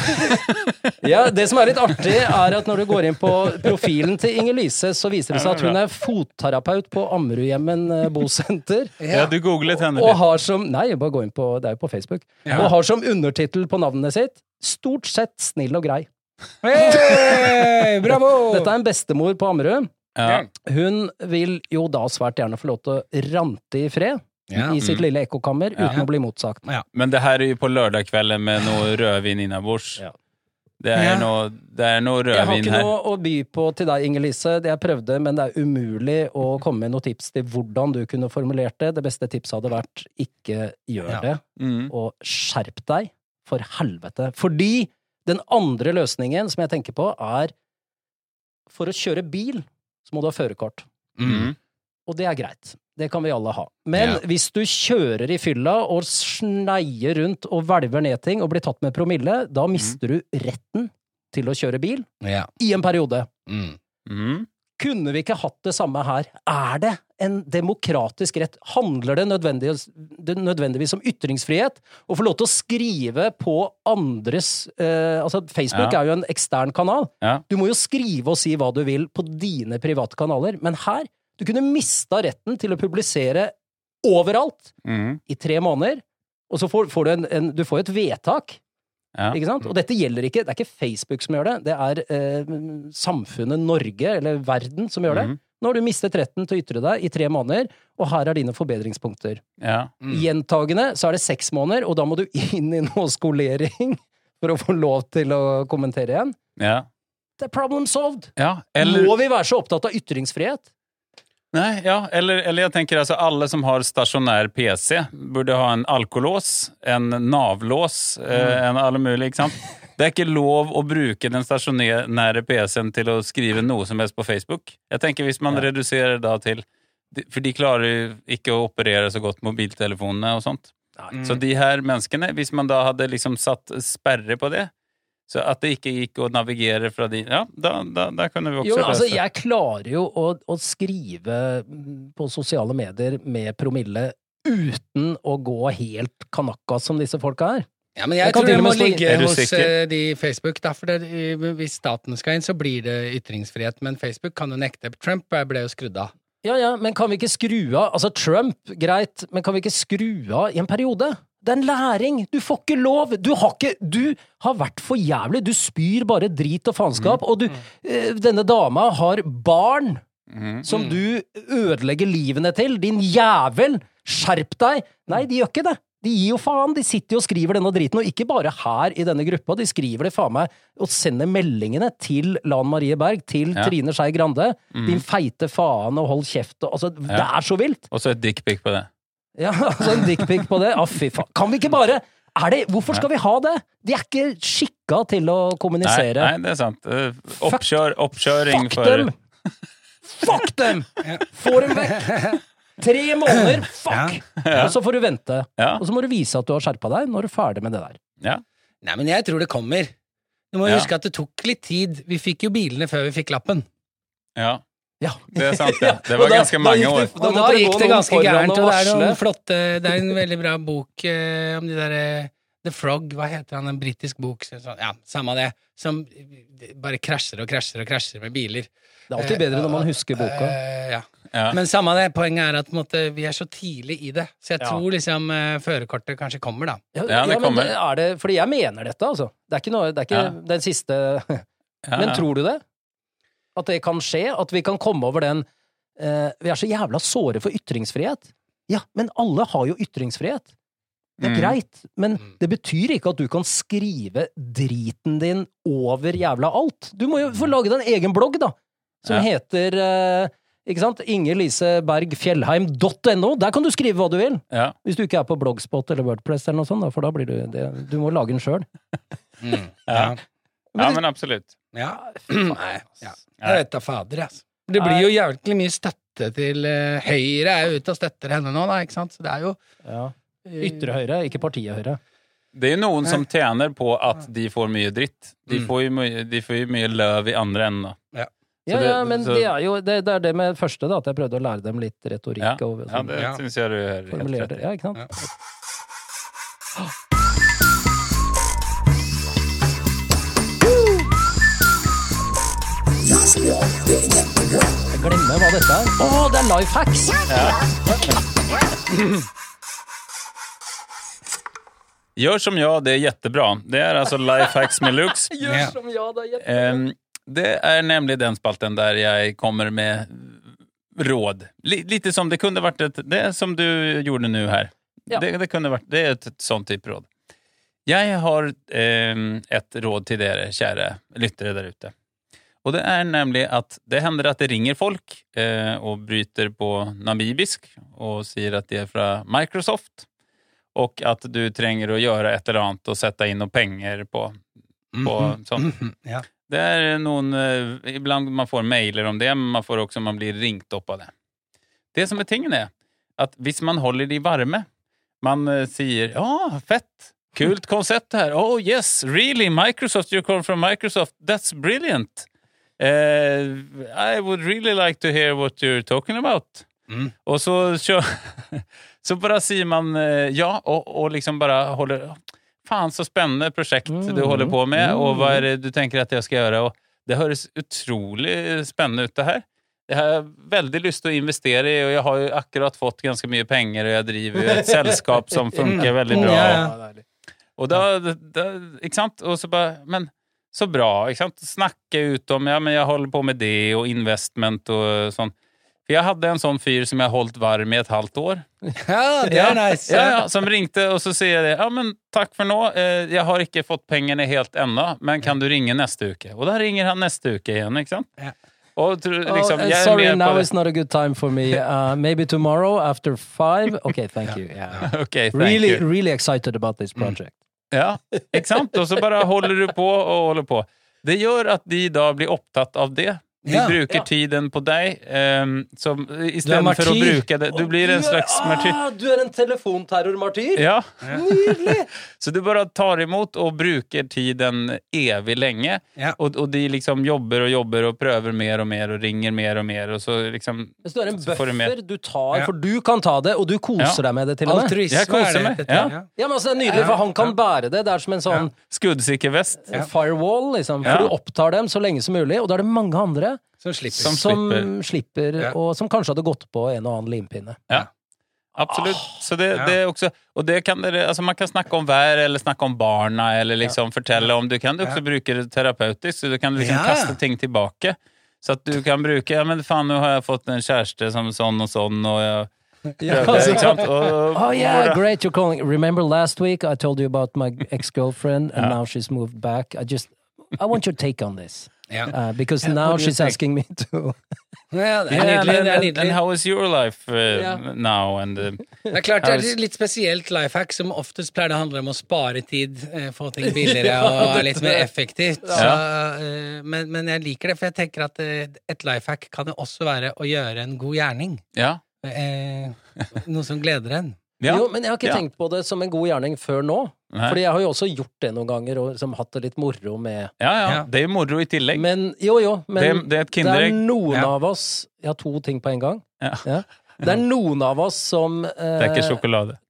Ja, Det som er litt artig, er at når du går inn på profilen til Inger-Lise, så viser det seg at hun er fotterapeut på Ammerudhjemmen eh, bosenter. Ja, du googlet henne Og har som Nei, bare gå inn på Det er jo på Facebook. Ja. Og har som undertittel på navnet sitt Stort sett snill og grei. Hey, Bravo! Dette er en bestemor på Ammerud. Ja. Hun vil jo da svært gjerne få lov til å rante i fred Ja. i sitt Mm. lille ekkokammer uten å bli motsagt. Men det her er jo på lørdag kveld med noe rødvin innabords. Ja. Det er Ja. noe, det er noe Jeg har rødvin ikke her. noe å by på til deg, Inger-Lise. Det jeg prøvde, men det er umulig å komme med noen tips til hvordan du kunne formulert det. Det beste tipset hadde vært ikke gjør Ja. det, Mm. og skjerp deg, for helvete. Fordi den andre løsningen som jeg tenker på, er for å kjøre bil, så må du ha førerkort. Mm. Og det er greit. Det kan vi alle ha. Men Ja. hvis du kjører i fylla og sneier rundt og hvelver ned ting og blir tatt med promille, da mister du retten til å kjøre bil Ja. i en periode. Mm. Kunne vi ikke hatt det samme her? Er det en demokratisk rett? Handler det nødvendigvis, det nødvendigvis om ytringsfrihet? Å få lov til å skrive på andres eh, Altså, Facebook Ja. er jo en ekstern kanal. Ja. Du må jo skrive og si hva du vil på dine private kanaler. Men her, du kunne mista retten til å publisere overalt Mm. i tre måneder. Og så får, får du en, en Du får et vedtak. Ja. Ikke sant? Og dette gjelder ikke Det er ikke Facebook som gjør det, det er eh, samfunnet Norge, eller verden, som gjør det. Mhm. Nå har du mistet retten til å ytre deg i tre måneder, og her er dine forbedringspunkter. Ja. Mm. Gjentagende så er det seks måneder, og da må du inn i noe skolering for å få lov til å kommentere igjen. ja. Det er problem solved! ja. Eller, Må vi være så opptatt av ytringsfrihet? Nej, ja. Eller, eller jeg tenker altså alle som har stasjonær PC, burde ha en alkolås, en navlås, eh, en alle mulig, ikke sant? Det er ikke lov å bruke den stasjonære PC-en til å skrive noe som helst på Facebook. Jeg tenker hvis man Ja. reduserer da til For de klarer jo ikke å operere så godt mobiltelefonene og sånt. Mm. Så de her menneskene, hvis man da hadde liksom satt sperre på det, så at det ikke gikk å navigere fra de Ja, da, da, da kunne vi også Jo, altså, jeg klarer jo å, å skrive på sosiale medier med promille uten å gå helt kanakka som disse folka er. Ja, men Jeg jeg, tror det må ligge hos eh, de Facebook, Derfor for det, hvis staten skal inn, så blir det ytringsfrihet, men Facebook kan jo nekte. Trump ble jo skrudd av. Ja, ja, men kan vi ikke skru av Altså, Trump, greit, men kan vi ikke skru av i en periode? Det er en læring! Du får ikke lov! Du har ikke Du har vært for jævlig! Du spyr bare drit og faenskap, og du eh, Denne dama har barn Mhm. som du ødelegger livene til! Din jævel! Skjerp deg! Nei, de gjør ikke det! De gir jo faen! De sitter jo og skriver denne driten, og ikke bare her i denne gruppa, de skriver det faen meg og sender meldingene til Lan Marie Berg, til Ja. Trine Skei Grande. Din feite faen og hold kjeft og Altså, det er så vilt! Og så et dickpic på det. Ja, altså en dickpic på det. Å, fy faen. Kan vi ikke bare er det, Hvorfor skal vi ha det? De er ikke skikka til å kommunisere. nei, det er sant. Eh, Oppkjør, oppkjøring Fuck for dem! Fuck dem! Få dem vekk! Tre måneder, fuck! Og så får du vente. Ja. Og så må du vise at du har skjerpa deg når du er ferdig med det der. Ja. Nei, men jeg tror det kommer. Du må huske at det tok litt tid. Vi fikk jo bilene før vi fikk lappen. ja. Ja. Det er sant, det. Det var da- ganske da mange gikk år. det- Og da gikk det ganske gærent, og og det er noen flotte Det er en veldig bra bok eh, om de derre The Frog, hva heter han, en britisk bok så- Ja, samme det. Som bare krasjer og krasjer og krasjer med biler. Det er alltid bedre når man husker boka. Eh, ja. Ja. Men samme det, poenget er at på en måte, vi er så tidlig i det. Så jeg Ja. tror liksom eh, førerkortet kanskje kommer, da. Ja, Ja, det men kommer. er det, fordi jeg mener dette, altså. Det er ikke, noe, det er ikke Ja. den siste Ja, Men tror du det? At det kan skje? At vi kan komme over den eh, Vi er så jævla såre for ytringsfrihet. Ja, men alle har jo ytringsfrihet. Det er Mm. greit, men Mm. det betyr ikke at du kan skrive driten din over jævla alt. Du må jo få lage deg en egen blogg, da, som Ja. heter eh, ikke sant? Inger-Lise-Berg-Fjellheim.no. Der kan du skrive hva du vil. Ja. Hvis du ikke er på Blogspot eller Wordpress eller noe sånt, da, for da blir du det, Du må lage den sjøl. Ja. ja, men absolutt. Ja. Nei, ja. Jeg vet da fader, altså. Det blir jo jævlig mye støtte til uh, Høyre er jo ute og støtter henne nå, da, ikke sant? Så det er jo Ja. Ytre høyre, ikke partiet høyre. Det er jo noen som tjener på at de får mye dritt. De Mm. får jo mye, de får jo mye løv i andre enden. da. Ja, det- ja, men så- det er jo det, det er det med det første, da, at jeg prøvde å lære dem litt retorikk Ja, og ja sånn. det Ja. syns jeg du er helt rett i. Ja, ikke sant? Jeg glemmer hva dette er. Å, det er life hacks! Gör som jag, det er jättebra. Det er altså Life Lifehacks med Lux. Gjør som ja, det er jättebra. Ehm, det er nemlig den spalten der jeg kommer med råd. Litt som det kunne vært et det som du gjorde nå her. Ja. Det, det kunne vært, det er et, et sånn type råd. Jeg har eh, et råd til dere, kjære lyttere der ute. Och det er nemlig at det hender at det ringer folk eh, og bryter på namibisk og sier at det er fra Microsoft og at du trenger å gjøre et eller annet og sette inn noen penger på, på mm -hmm. sånn. Mm -hmm. Ja. Det er noen eh, ibland man får mailer om det, men man får også man blir ringt opp av det. Det som er tingen er, at hvis man holder de varme, man eh, sier ja, fett, kult konsept her, oh yes, really, Microsoft, you come from Microsoft, that's brilliant. Eh, I would really like to hear what you're talking about. Mm. Og så, kjør, så bare sier man eh, ja, og, og liksom bare holder Faen, så spennende prosjekt du håller på med, og hva er det du tenker at jeg skal gjøre? Og det høres utrolig spennende ut, det her. Jeg har veldig lyst til å investere i, og jeg har jo akkurat fått ganske mye penger, og jeg driver jo et selskap som funker veldig bra. Ja, ja. Og da, da Ikke sant? Og så bare Men så bra. ikke sant? Snakke ut om ja, men jeg holder på med det, og investment og sånn. For jeg hadde en sånn fyr som jeg holdt varm i et halvt år. ja, det er nice. Ja, ja, som ringte, og så sier jeg det. Ja, men takk for nå. Eh, Jeg har ikke fått pengene helt ennå, men kan du ringe neste uke? Og da ringer han neste uke igjen, ikke sant? Ja. Og Oh, liksom, er sorry, now is not a good time for me. Uh, maybe tomorrow after five? Okay, thank you. Yeah. okay, thank Really, you. really excited about this project. Ja, ikke sant? Og så bare holder du på og holder på. Det gjør at de da blir opptatt av det. De Ja, bruker ja. tiden på deg, um, som Du er istedenfor å bruke det Du blir en slags martyr. Ah, du er en telefonterrormartyr! Ja. Nydelig! Så du bare tar imot og bruker tiden evig lenge. Ja. Og, og de liksom jobber og jobber og prøver mer og mer og ringer mer og mer, og så liksom Hvis du er en Så du buffer du tar, Ja. for du kan ta det, og du koser Ja. deg med det, til og med. Altruisme Jeg koser er det. meg, ja. Ja, men altså, det er nydelig, for han kan bære det. Det er som en sånn Skuddsikker vest. Ja. firewall, liksom. For Ja. du opptar dem så lenge som mulig, og da er det mange andre Som slipper. Som som slipper, Ja. og som kanskje hadde gått på en og annen limpinne. Ja. Absolutt. Så det, det er også Og det kan dere Altså, man kan snakke om vær, eller snakke om barna, eller liksom fortelle om Du kan du også Ja. bruke det terapeutisk, så du kan liksom Ja. kaste ting tilbake. Så at du kan bruke Ja, men faen, nå har jeg fått en kjæreste som sånn og sånn, og jeg Ja, altså- ikke sant? Og, Oh yeah, great you're calling. Remember last week I told you about my ex-girlfriend and Ja. now she's moved back. I just I want your take on this. Ja. Uh, because Yeah, now she's asking me to Ja, det er Yeah, nydelig. and, Det er and, nydelig. and how is your life uh, yeah. now? And uh, Det er klart det er litt spesielt life hack, som oftest pleier det å handle om å spare tid, eh, få ting billigere og litt mer effektivt. Så, eh, men, men jeg liker det, for jeg tenker at eh, et life hack kan jo også være å gjøre en god gjerning. ja. Eh, noe som gleder en. Ja. Jo, men jeg har ikke Ja. tenkt på det som en god gjerning før nå. Nei. Fordi jeg har jo også gjort det noen ganger, og liksom hatt det litt moro med ja, ja. Ja. Det er jo moro i tillegg. Men jo, jo, men det, er- det er et det er noen Ja. av oss Jeg har to ting på en gang. Ja. Det er noen av oss som eh,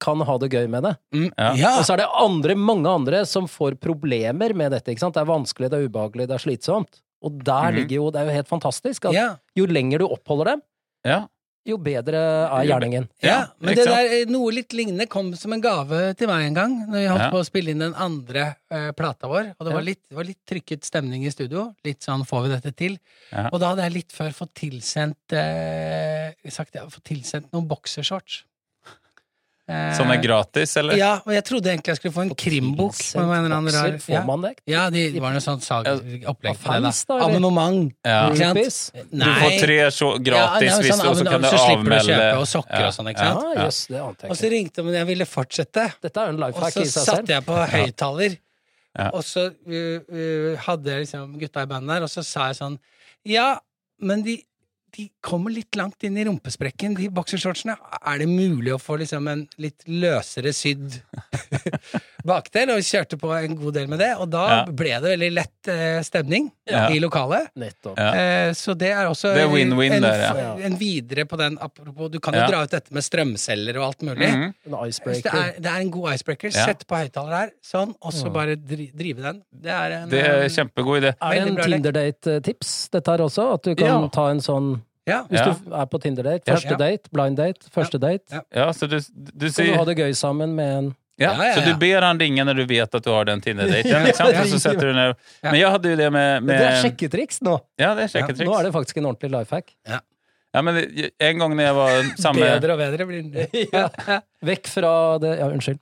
kan ha det gøy med det. Mm. Ja. Ja. Og så er det andre, mange andre som får problemer med dette. ikke sant? Det er vanskelig, det er ubehagelig, det er slitsomt. Og der mm. ligger jo Det er jo helt fantastisk at ja. jo lenger du oppholder dem, Ja. Jo bedre er gjerningen. Ja, Ja, men det der, noe litt lignende kom som en gave til meg en gang, når vi holdt Ja. på å spille inn den andre uh, plata vår. Og det var, litt, det var litt trykket stemning i studio. Litt sånn, får vi dette til? Ja. Og da hadde jeg litt før fått tilsendt uh, sagt, ja, fått tilsendt noen boksershorts. Eh, Som er gratis, eller? Ja, og jeg trodde egentlig jeg skulle få en krimbok. Bokser, Får man det? Ja, de, det var noe sånt sag, opplegg for det, da. Abonnement. Ja. Ikke? Du får tre så gratis Ja, er hvis sånn, du, og så kan du så slipper du å kjøpe og sokker og sånn, ikke sant? Ja, det ante Og så ringte de, men jeg ville fortsette. Dette er en life Og hack så i seg satte jeg på høyttaler, Ja. og så uh, uh, hadde jeg liksom gutta i bandet der, og så sa jeg sånn Ja, men de, de kommer litt langt inn i rumpesprekken, de boksershortsene. Er det mulig å få liksom en litt løsere sydd bakdel? Og kjørte på en god del med det, og da Ja. ble det veldig lett eh, stemning Ja. i lokalet. Nettopp. Ja. Eh, så det er også Det er win-win en, der, ja. en videre på den apropos Du kan jo Ja. dra ut dette med strømceller og alt mulig. Mm -hmm. Så det, er, det er en god icebreaker. Ja. Sett på høyttaler her, sånn, og så Mm. bare dri, drive den. Det er en Det er eh, kjempegod idé. Er det en. Tinder-date-tips, dette her også? At du kan Ja. ta en sånn Ja. Hvis du er på Tinder-date, første Ja. date, blind date, første date, Ja. Ja, så du, du sier... kan du ha det gøy sammen med en ja, Ja, ja, Så du ber han ringe når du vet at du har den Tinder-daten, Ja. Men jeg hadde jo det med, med Det er sjekketriks nå! Ja, det er Nå er det faktisk en ordentlig life hack. Ja, men en gang når jeg var samme Bedre og bedre blir den. Ja. Vekk fra det Ja, unnskyld.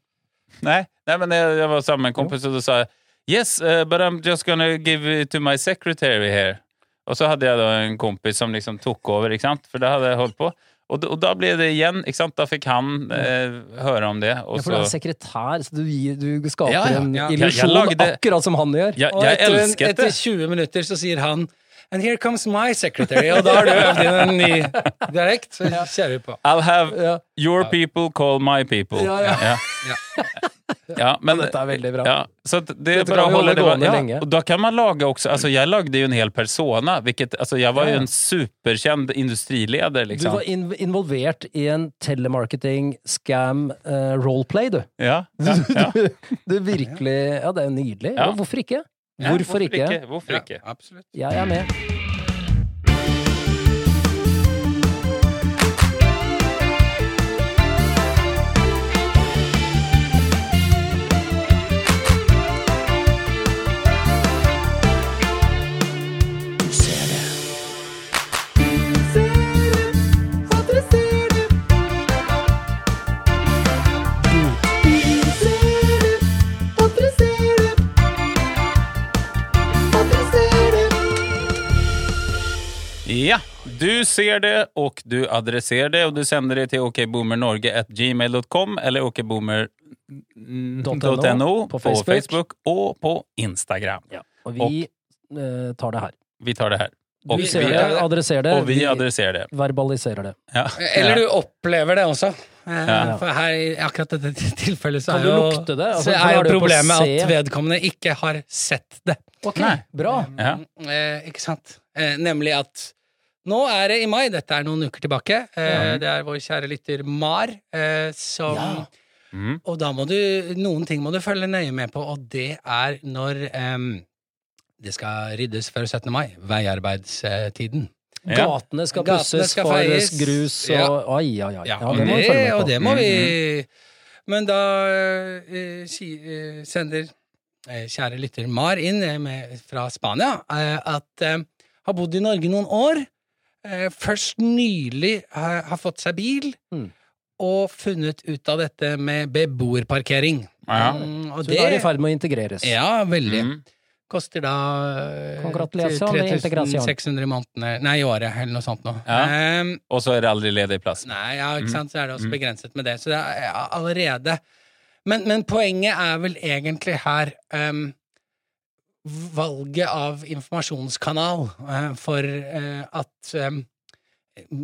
Nei, nei men jeg, jeg var sammen med en kompis og da sa jeg Yes, uh, but I'm just gonna give it to my secretary here. Og så hadde jeg da en kompis som liksom tok over, ikke sant? For det hadde jeg holdt på. Og, og da ble det igjen, ikke sant? Da fikk han eh, høre om det. Ja, for du er sekretær, så du, du skaper Ja, ja, en ja. illusjon, jeg lagde- akkurat som han gjør. Og etter, en, etter 20 minutter så sier han And here comes my secretary. Og da har du øvd inn en ny dialekt, så kjører vi på. I'll have your people call my people. Ja, ja. ja. Ja, men, Dette er veldig bra. Ja, så det er Dette å holde det gående ja, länge. Och då kan man lage også altså Jeg lagde jo en hel persona, vilket, altså, jeg var jo en en industrileder, liksom. Du var in involvert i en telemarketing, scam, roleplay, du. Ja, ja, ja. Du, du virkelig Ja, det er jo nydelig. Ja. Ja, hvorfor ikke? Ja, Hvorfor ikke? Hvorfor Ja, ikke? absolutt. Jeg er med. Ser det och du adresserar det och du sänder det till okboomernorge.gmail.com eller okboomer.no på, Facebook. Facebook och på Instagram. Ja. Og vi eh, tar det her. Vi tar det här. Och vi, vi, det, adresserer det, och vi adresserer det. verbaliserer det. Ja. Eller du opplever det også. Eh, Ja. For her i akkurat dette tilfellet så Kan er jo, det? Altså, så er jo problemet at vedkommende ikke har sett det. Ok, Nei. bra. Ja. Eh, ikke sant? Eh, nemlig at nå er det i mai, dette er noen uker tilbake. Ja. Det er vår kjære lytter Mar eh, som Ja. Mm. Og da må du Noen ting må du følge nøye med på, og det er når um, det skal ryddes før 17. mai. Veiarbeidstiden. Ja. Gatene skal pusses for feies. grus og Ja. oi, oi. ai. Ja, Ja, det det, og det må Mm, vi Men da uh, eh, sender eh, kjære lytter Mar inn eh, med, fra Spania eh, at uh, har bodd i Norge noen år. Eh, først nylig har, har fått seg bil. Mm. Og funnet ut av dette med beboerparkering. Ja. Mm, og Så hun er i ferd med å integreres. Ja, veldig. Mm. Koster da eh, Congratulazione, integration. 3600 i måneden, nei, i året, eller noe sånt noe. Ja. Um, Og så er det aldri ledig plass. Nei, ja, ikke Mm. sant, så er det også Mm. begrenset med det. Så det er ja, allerede men, men poenget er vel egentlig her ehm, valget av informasjonskanal eh, for eh, at ehm,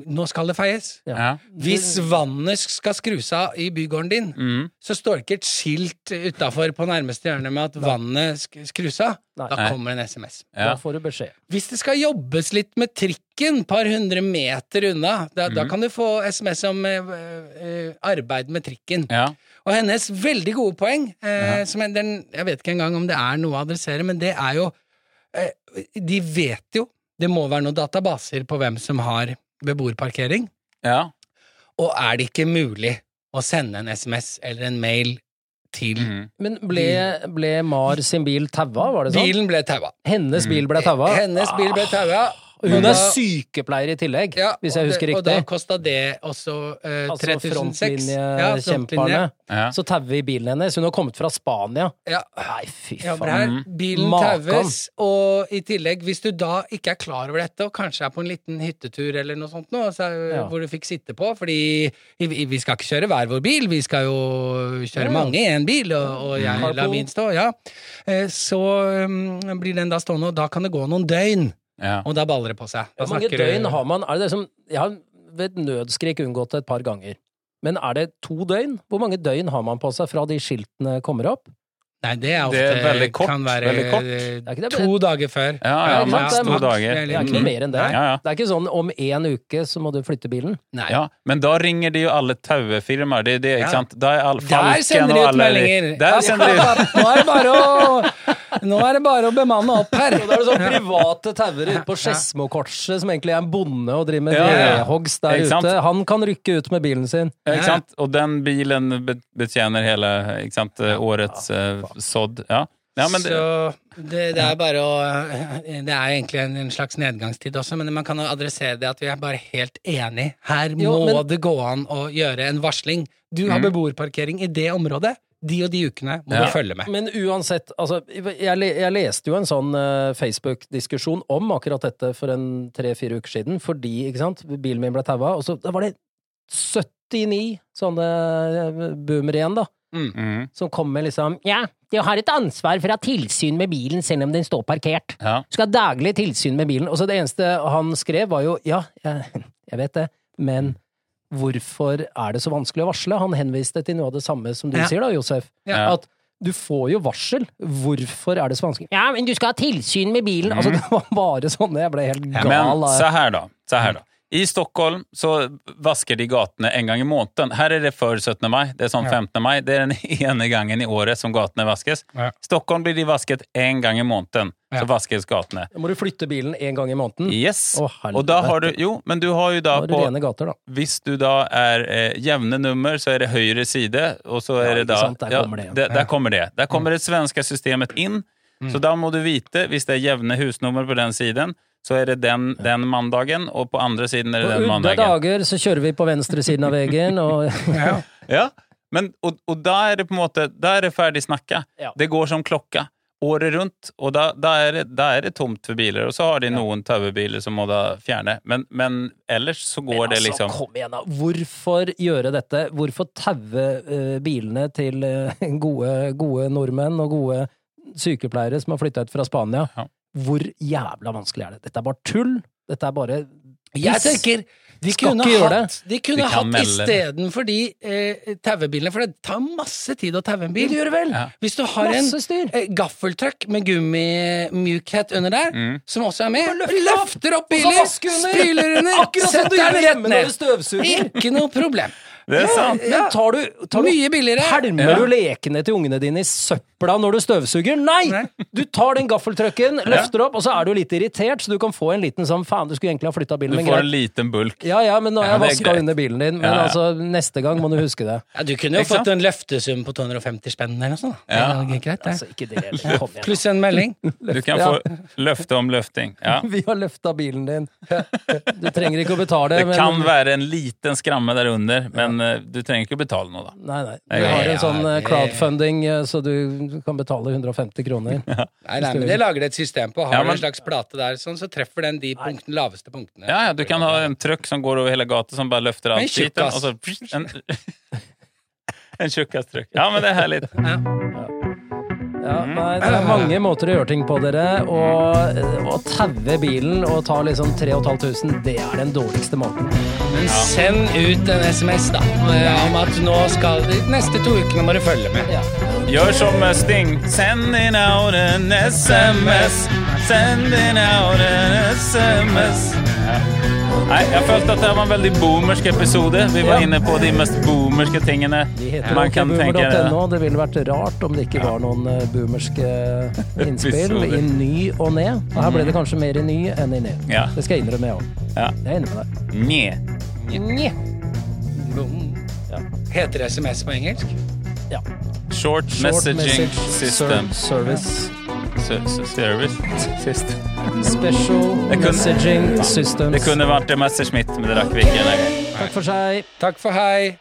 nå skal det feies. Ja. Hvis vannet skal skrus av i bygården din, Mm. så står det ikke et skilt utafor på nærmeste hjørne med at vannet sk- skrus av. Nei. Da kommer en SMS. Da får du beskjed. Hvis det skal jobbes litt med trikken par hundre meter unna, da, da Mhm. kan du få SMS om eh, eh, arbeid med trikken. ja. Og hennes veldig gode poeng, eh, Ja. som den, jeg vet ikke engang om det er noe å adressere, men det er jo eh, De vet jo Det må være noen databaser på hvem som har beboerparkering. ja. Og er det ikke mulig å sende en SMS eller en mail til Mm. Men ble, ble Mar sin bil taua, var det sånn? Bilen ble taua. Hennes bil ble taua? Hennes bil ble taua. Hun er sykepleier i tillegg, Ja, hvis jeg husker riktig. Og da kosta det også eh, Altså 3006. Ja, frontlinjekjemperne. Ja. Så tauer vi bilen hennes. Hun har kommet fra Spania. Ja. Nei, fy faen. her. Bilen taues, og i tillegg, hvis du da ikke er klar over dette, og kanskje er på en liten hyttetur eller noe sånt nå, så, Ja. hvor du fikk sitte på, fordi vi, vi skal ikke kjøre hver vår bil, vi skal jo kjøre Ja. mange i en bil, og, og jeg lar min stå, ja. Eh, Så um, blir den da stående, og da kan det gå noen døgn, Ja. og da baller det på seg. Hvor mange døgn har man? Er det det som Jeg har ved nødskrik unngått det et par ganger. Men er det to døgn? Hvor mange døgn har man på seg fra de skiltene kommer opp? Nei, det er ofte Det er veldig kort, kan være veldig kort. det to dager før. Ja, ja, Ja, maks to Det er dager. Det er ikke noe mer enn det. Ja, ja. Det er ikke sånn om en uke så må du flytte bilen. Nei. Ja, men da ringer de jo alle tauefirmaer. Det er det, Ja. ikke sant? Da er all Der sender de ut meldinger! Der sender de ut Nå er det bare å Nå er det bare å bemanne opp her. Og da er det sånn private tauere ute på Skedsmokorset, som egentlig er en bonde og driver med Ja, ja. der Ikke sant? ute. Han kan rykke ut med bilen sin. Ikke sant? Og den bilen betjener hele ikke sant? årets eh, sådd. Ja. ja, men det, Så det, det er bare å Det er egentlig en, en slags nedgangstid også, men man kan jo adressere det at vi er bare helt enig. Her Jo, må men- det gå an å gjøre en varsling. Du har Mm. beboerparkering i det området. De og de ukene må Ja. du følge med. Men uansett, altså, jeg, jeg leste jo en sånn uh, Facebook-diskusjon om akkurat dette for en tre-fire uker siden, fordi, ikke sant, bilen min ble taua, og så da var det 79 sånne eh, boomer igjen, da, mm, som kom med liksom Ja, de har et ansvar for å ha tilsyn med bilen selv om den står parkert. ja. Du skal ha daglig tilsyn med bilen. Og så det eneste han skrev, var jo ja, jeg, jeg vet det, men hvorfor er det så vanskelig å varsle? Han henviste til noe av det samme som du Ja. sier da, Josef. Ja. At du får jo varsel. Hvorfor er det så vanskelig? Ja, men du skal ha tilsyn med bilen! Altså, det var bare sånne. Jeg ble helt gal. Men se her, da. Se her, da. då. I Stockholm så vasker de gatene en gang i måneden. Her er det før 17. mai. Det er sånn 15. mai. Det er den ene gangen i året som gatene vaskes. Ja. Stockholm blir de vasket en gang i måneden. Så vaskes gatene. Da må du flytte bilen én gang i måneden. Yes. Å. Og da har du Jo, men du har jo da Da har du på rene gater, da. Hvis du da er eh, jevne nummer, så er det høyre side, og så Ja, er det da sant, der ja, kommer det der. Der kommer det. Der kommer det svenske systemet inn. Så da må du vite, hvis det er jevne husnummer på den siden, så er det den, den mandagen, og på andre siden er det På den udde mandagen. dager så kjører vi på venstre siden av veggen, og Ja. Ja, men, og, og da er det på en måte Da er det ferdig snakka. Ja. Det går som klokka året rundt, og da, da, er det, da er det tomt for biler. Og så har de noen taubiler som må da fjerne. Men, men ellers så går det altså, liksom Kom igjen, da. Hvorfor gjøre dette? Hvorfor taue uh, bilene til uh, gode, gode nordmenn og gode sykepleiere som har flytta ut fra Spania? Ja. Hvor jævla vanskelig er det? Dette er bare tull. Dette er bare Jeg tenker de Skal kunne ikke gjøre hatt, de kunne De hatt istedenfor de eh, tauebilene, for det tar masse tid å taue en bil. Det gjør det vel? Ja. Hvis du har en Masse styr. eh, gaffeltruck med gummimjukhet under der, Mm. som også er med, og løfter opp, løfter opp biler, spyler under, setter gjør den rett ned. støvsuger. Ikke noe problem. Det er sant. Men tar du, tar du Mye billigere. Pælmer Ja. du lekene til ungene dine i søpla når du støvsuger? Nei! Nei. Du tar den gaffeltrucken, løfter opp, og så er du litt irritert, så du kan få en liten sånn Faen, du skulle egentlig ha flytta bilen, Du men får en liten bulk. Ja ja, men nå har Ja, jeg vaska under bilen din. Men Ja, ja. altså, neste gang må du huske det. Ja, du kunne jo fått en løftesum på 250 spenn eller noe sånt. Ja. Det er greit, det. Altså, ikke det igjen. Pluss en melding. Du kan Ja. få løfte om løfting. Ja. Vi har løfta bilen din. Du trenger ikke å betale, Det men kan være en liten skramme der under, men Men eh, du trenger ikke å betale noe, da. Nei, nei. Du har en sånn eh, crowdfunding, eh, så du kan betale 150 kroner. Nei, nei, men det lager det et system på. Har Ja, du en slags plate der, sånn, så treffer den de punktene, laveste punktene. Ja, ja, du kan ha en truck som går over hele gata som bare løfter En alt skiten. tjukkas. En, en tjukkas-truck. Ja, men det er herlig. Ja, nei, det er mange måter å gjøre ting på, dere. Å taue bilen og ta liksom 3500, det er den dårligste måten. Men send ut en SMS, da, om at nå skal de neste to ukene må du følge med. Ja. Gjør som Sting. Sting. Sending out en SMS. Sending out en SMS. Ja. Nei, jeg følte at det var en veldig boomersk episode. Vi var Ja. inne på de mest boomerske tingene man kan tenke boomer.no. Det ville vært rart om det ikke var noen eh, boomerske innspill i ny og ne. Og her ble det kanskje mer i ny enn i ne. Ja. Det skal jeg innrømme, jeg òg. Ja. Jeg er enig med deg. Nje. Nje. Heter SMS på engelsk? Ja. Short, Short messaging message system. ser- service. Service system. Special Det kunne- messaging systems. Det kunne vært Messerschmitt, men det rakk vi ikke. Takk for seg. Takk for hei.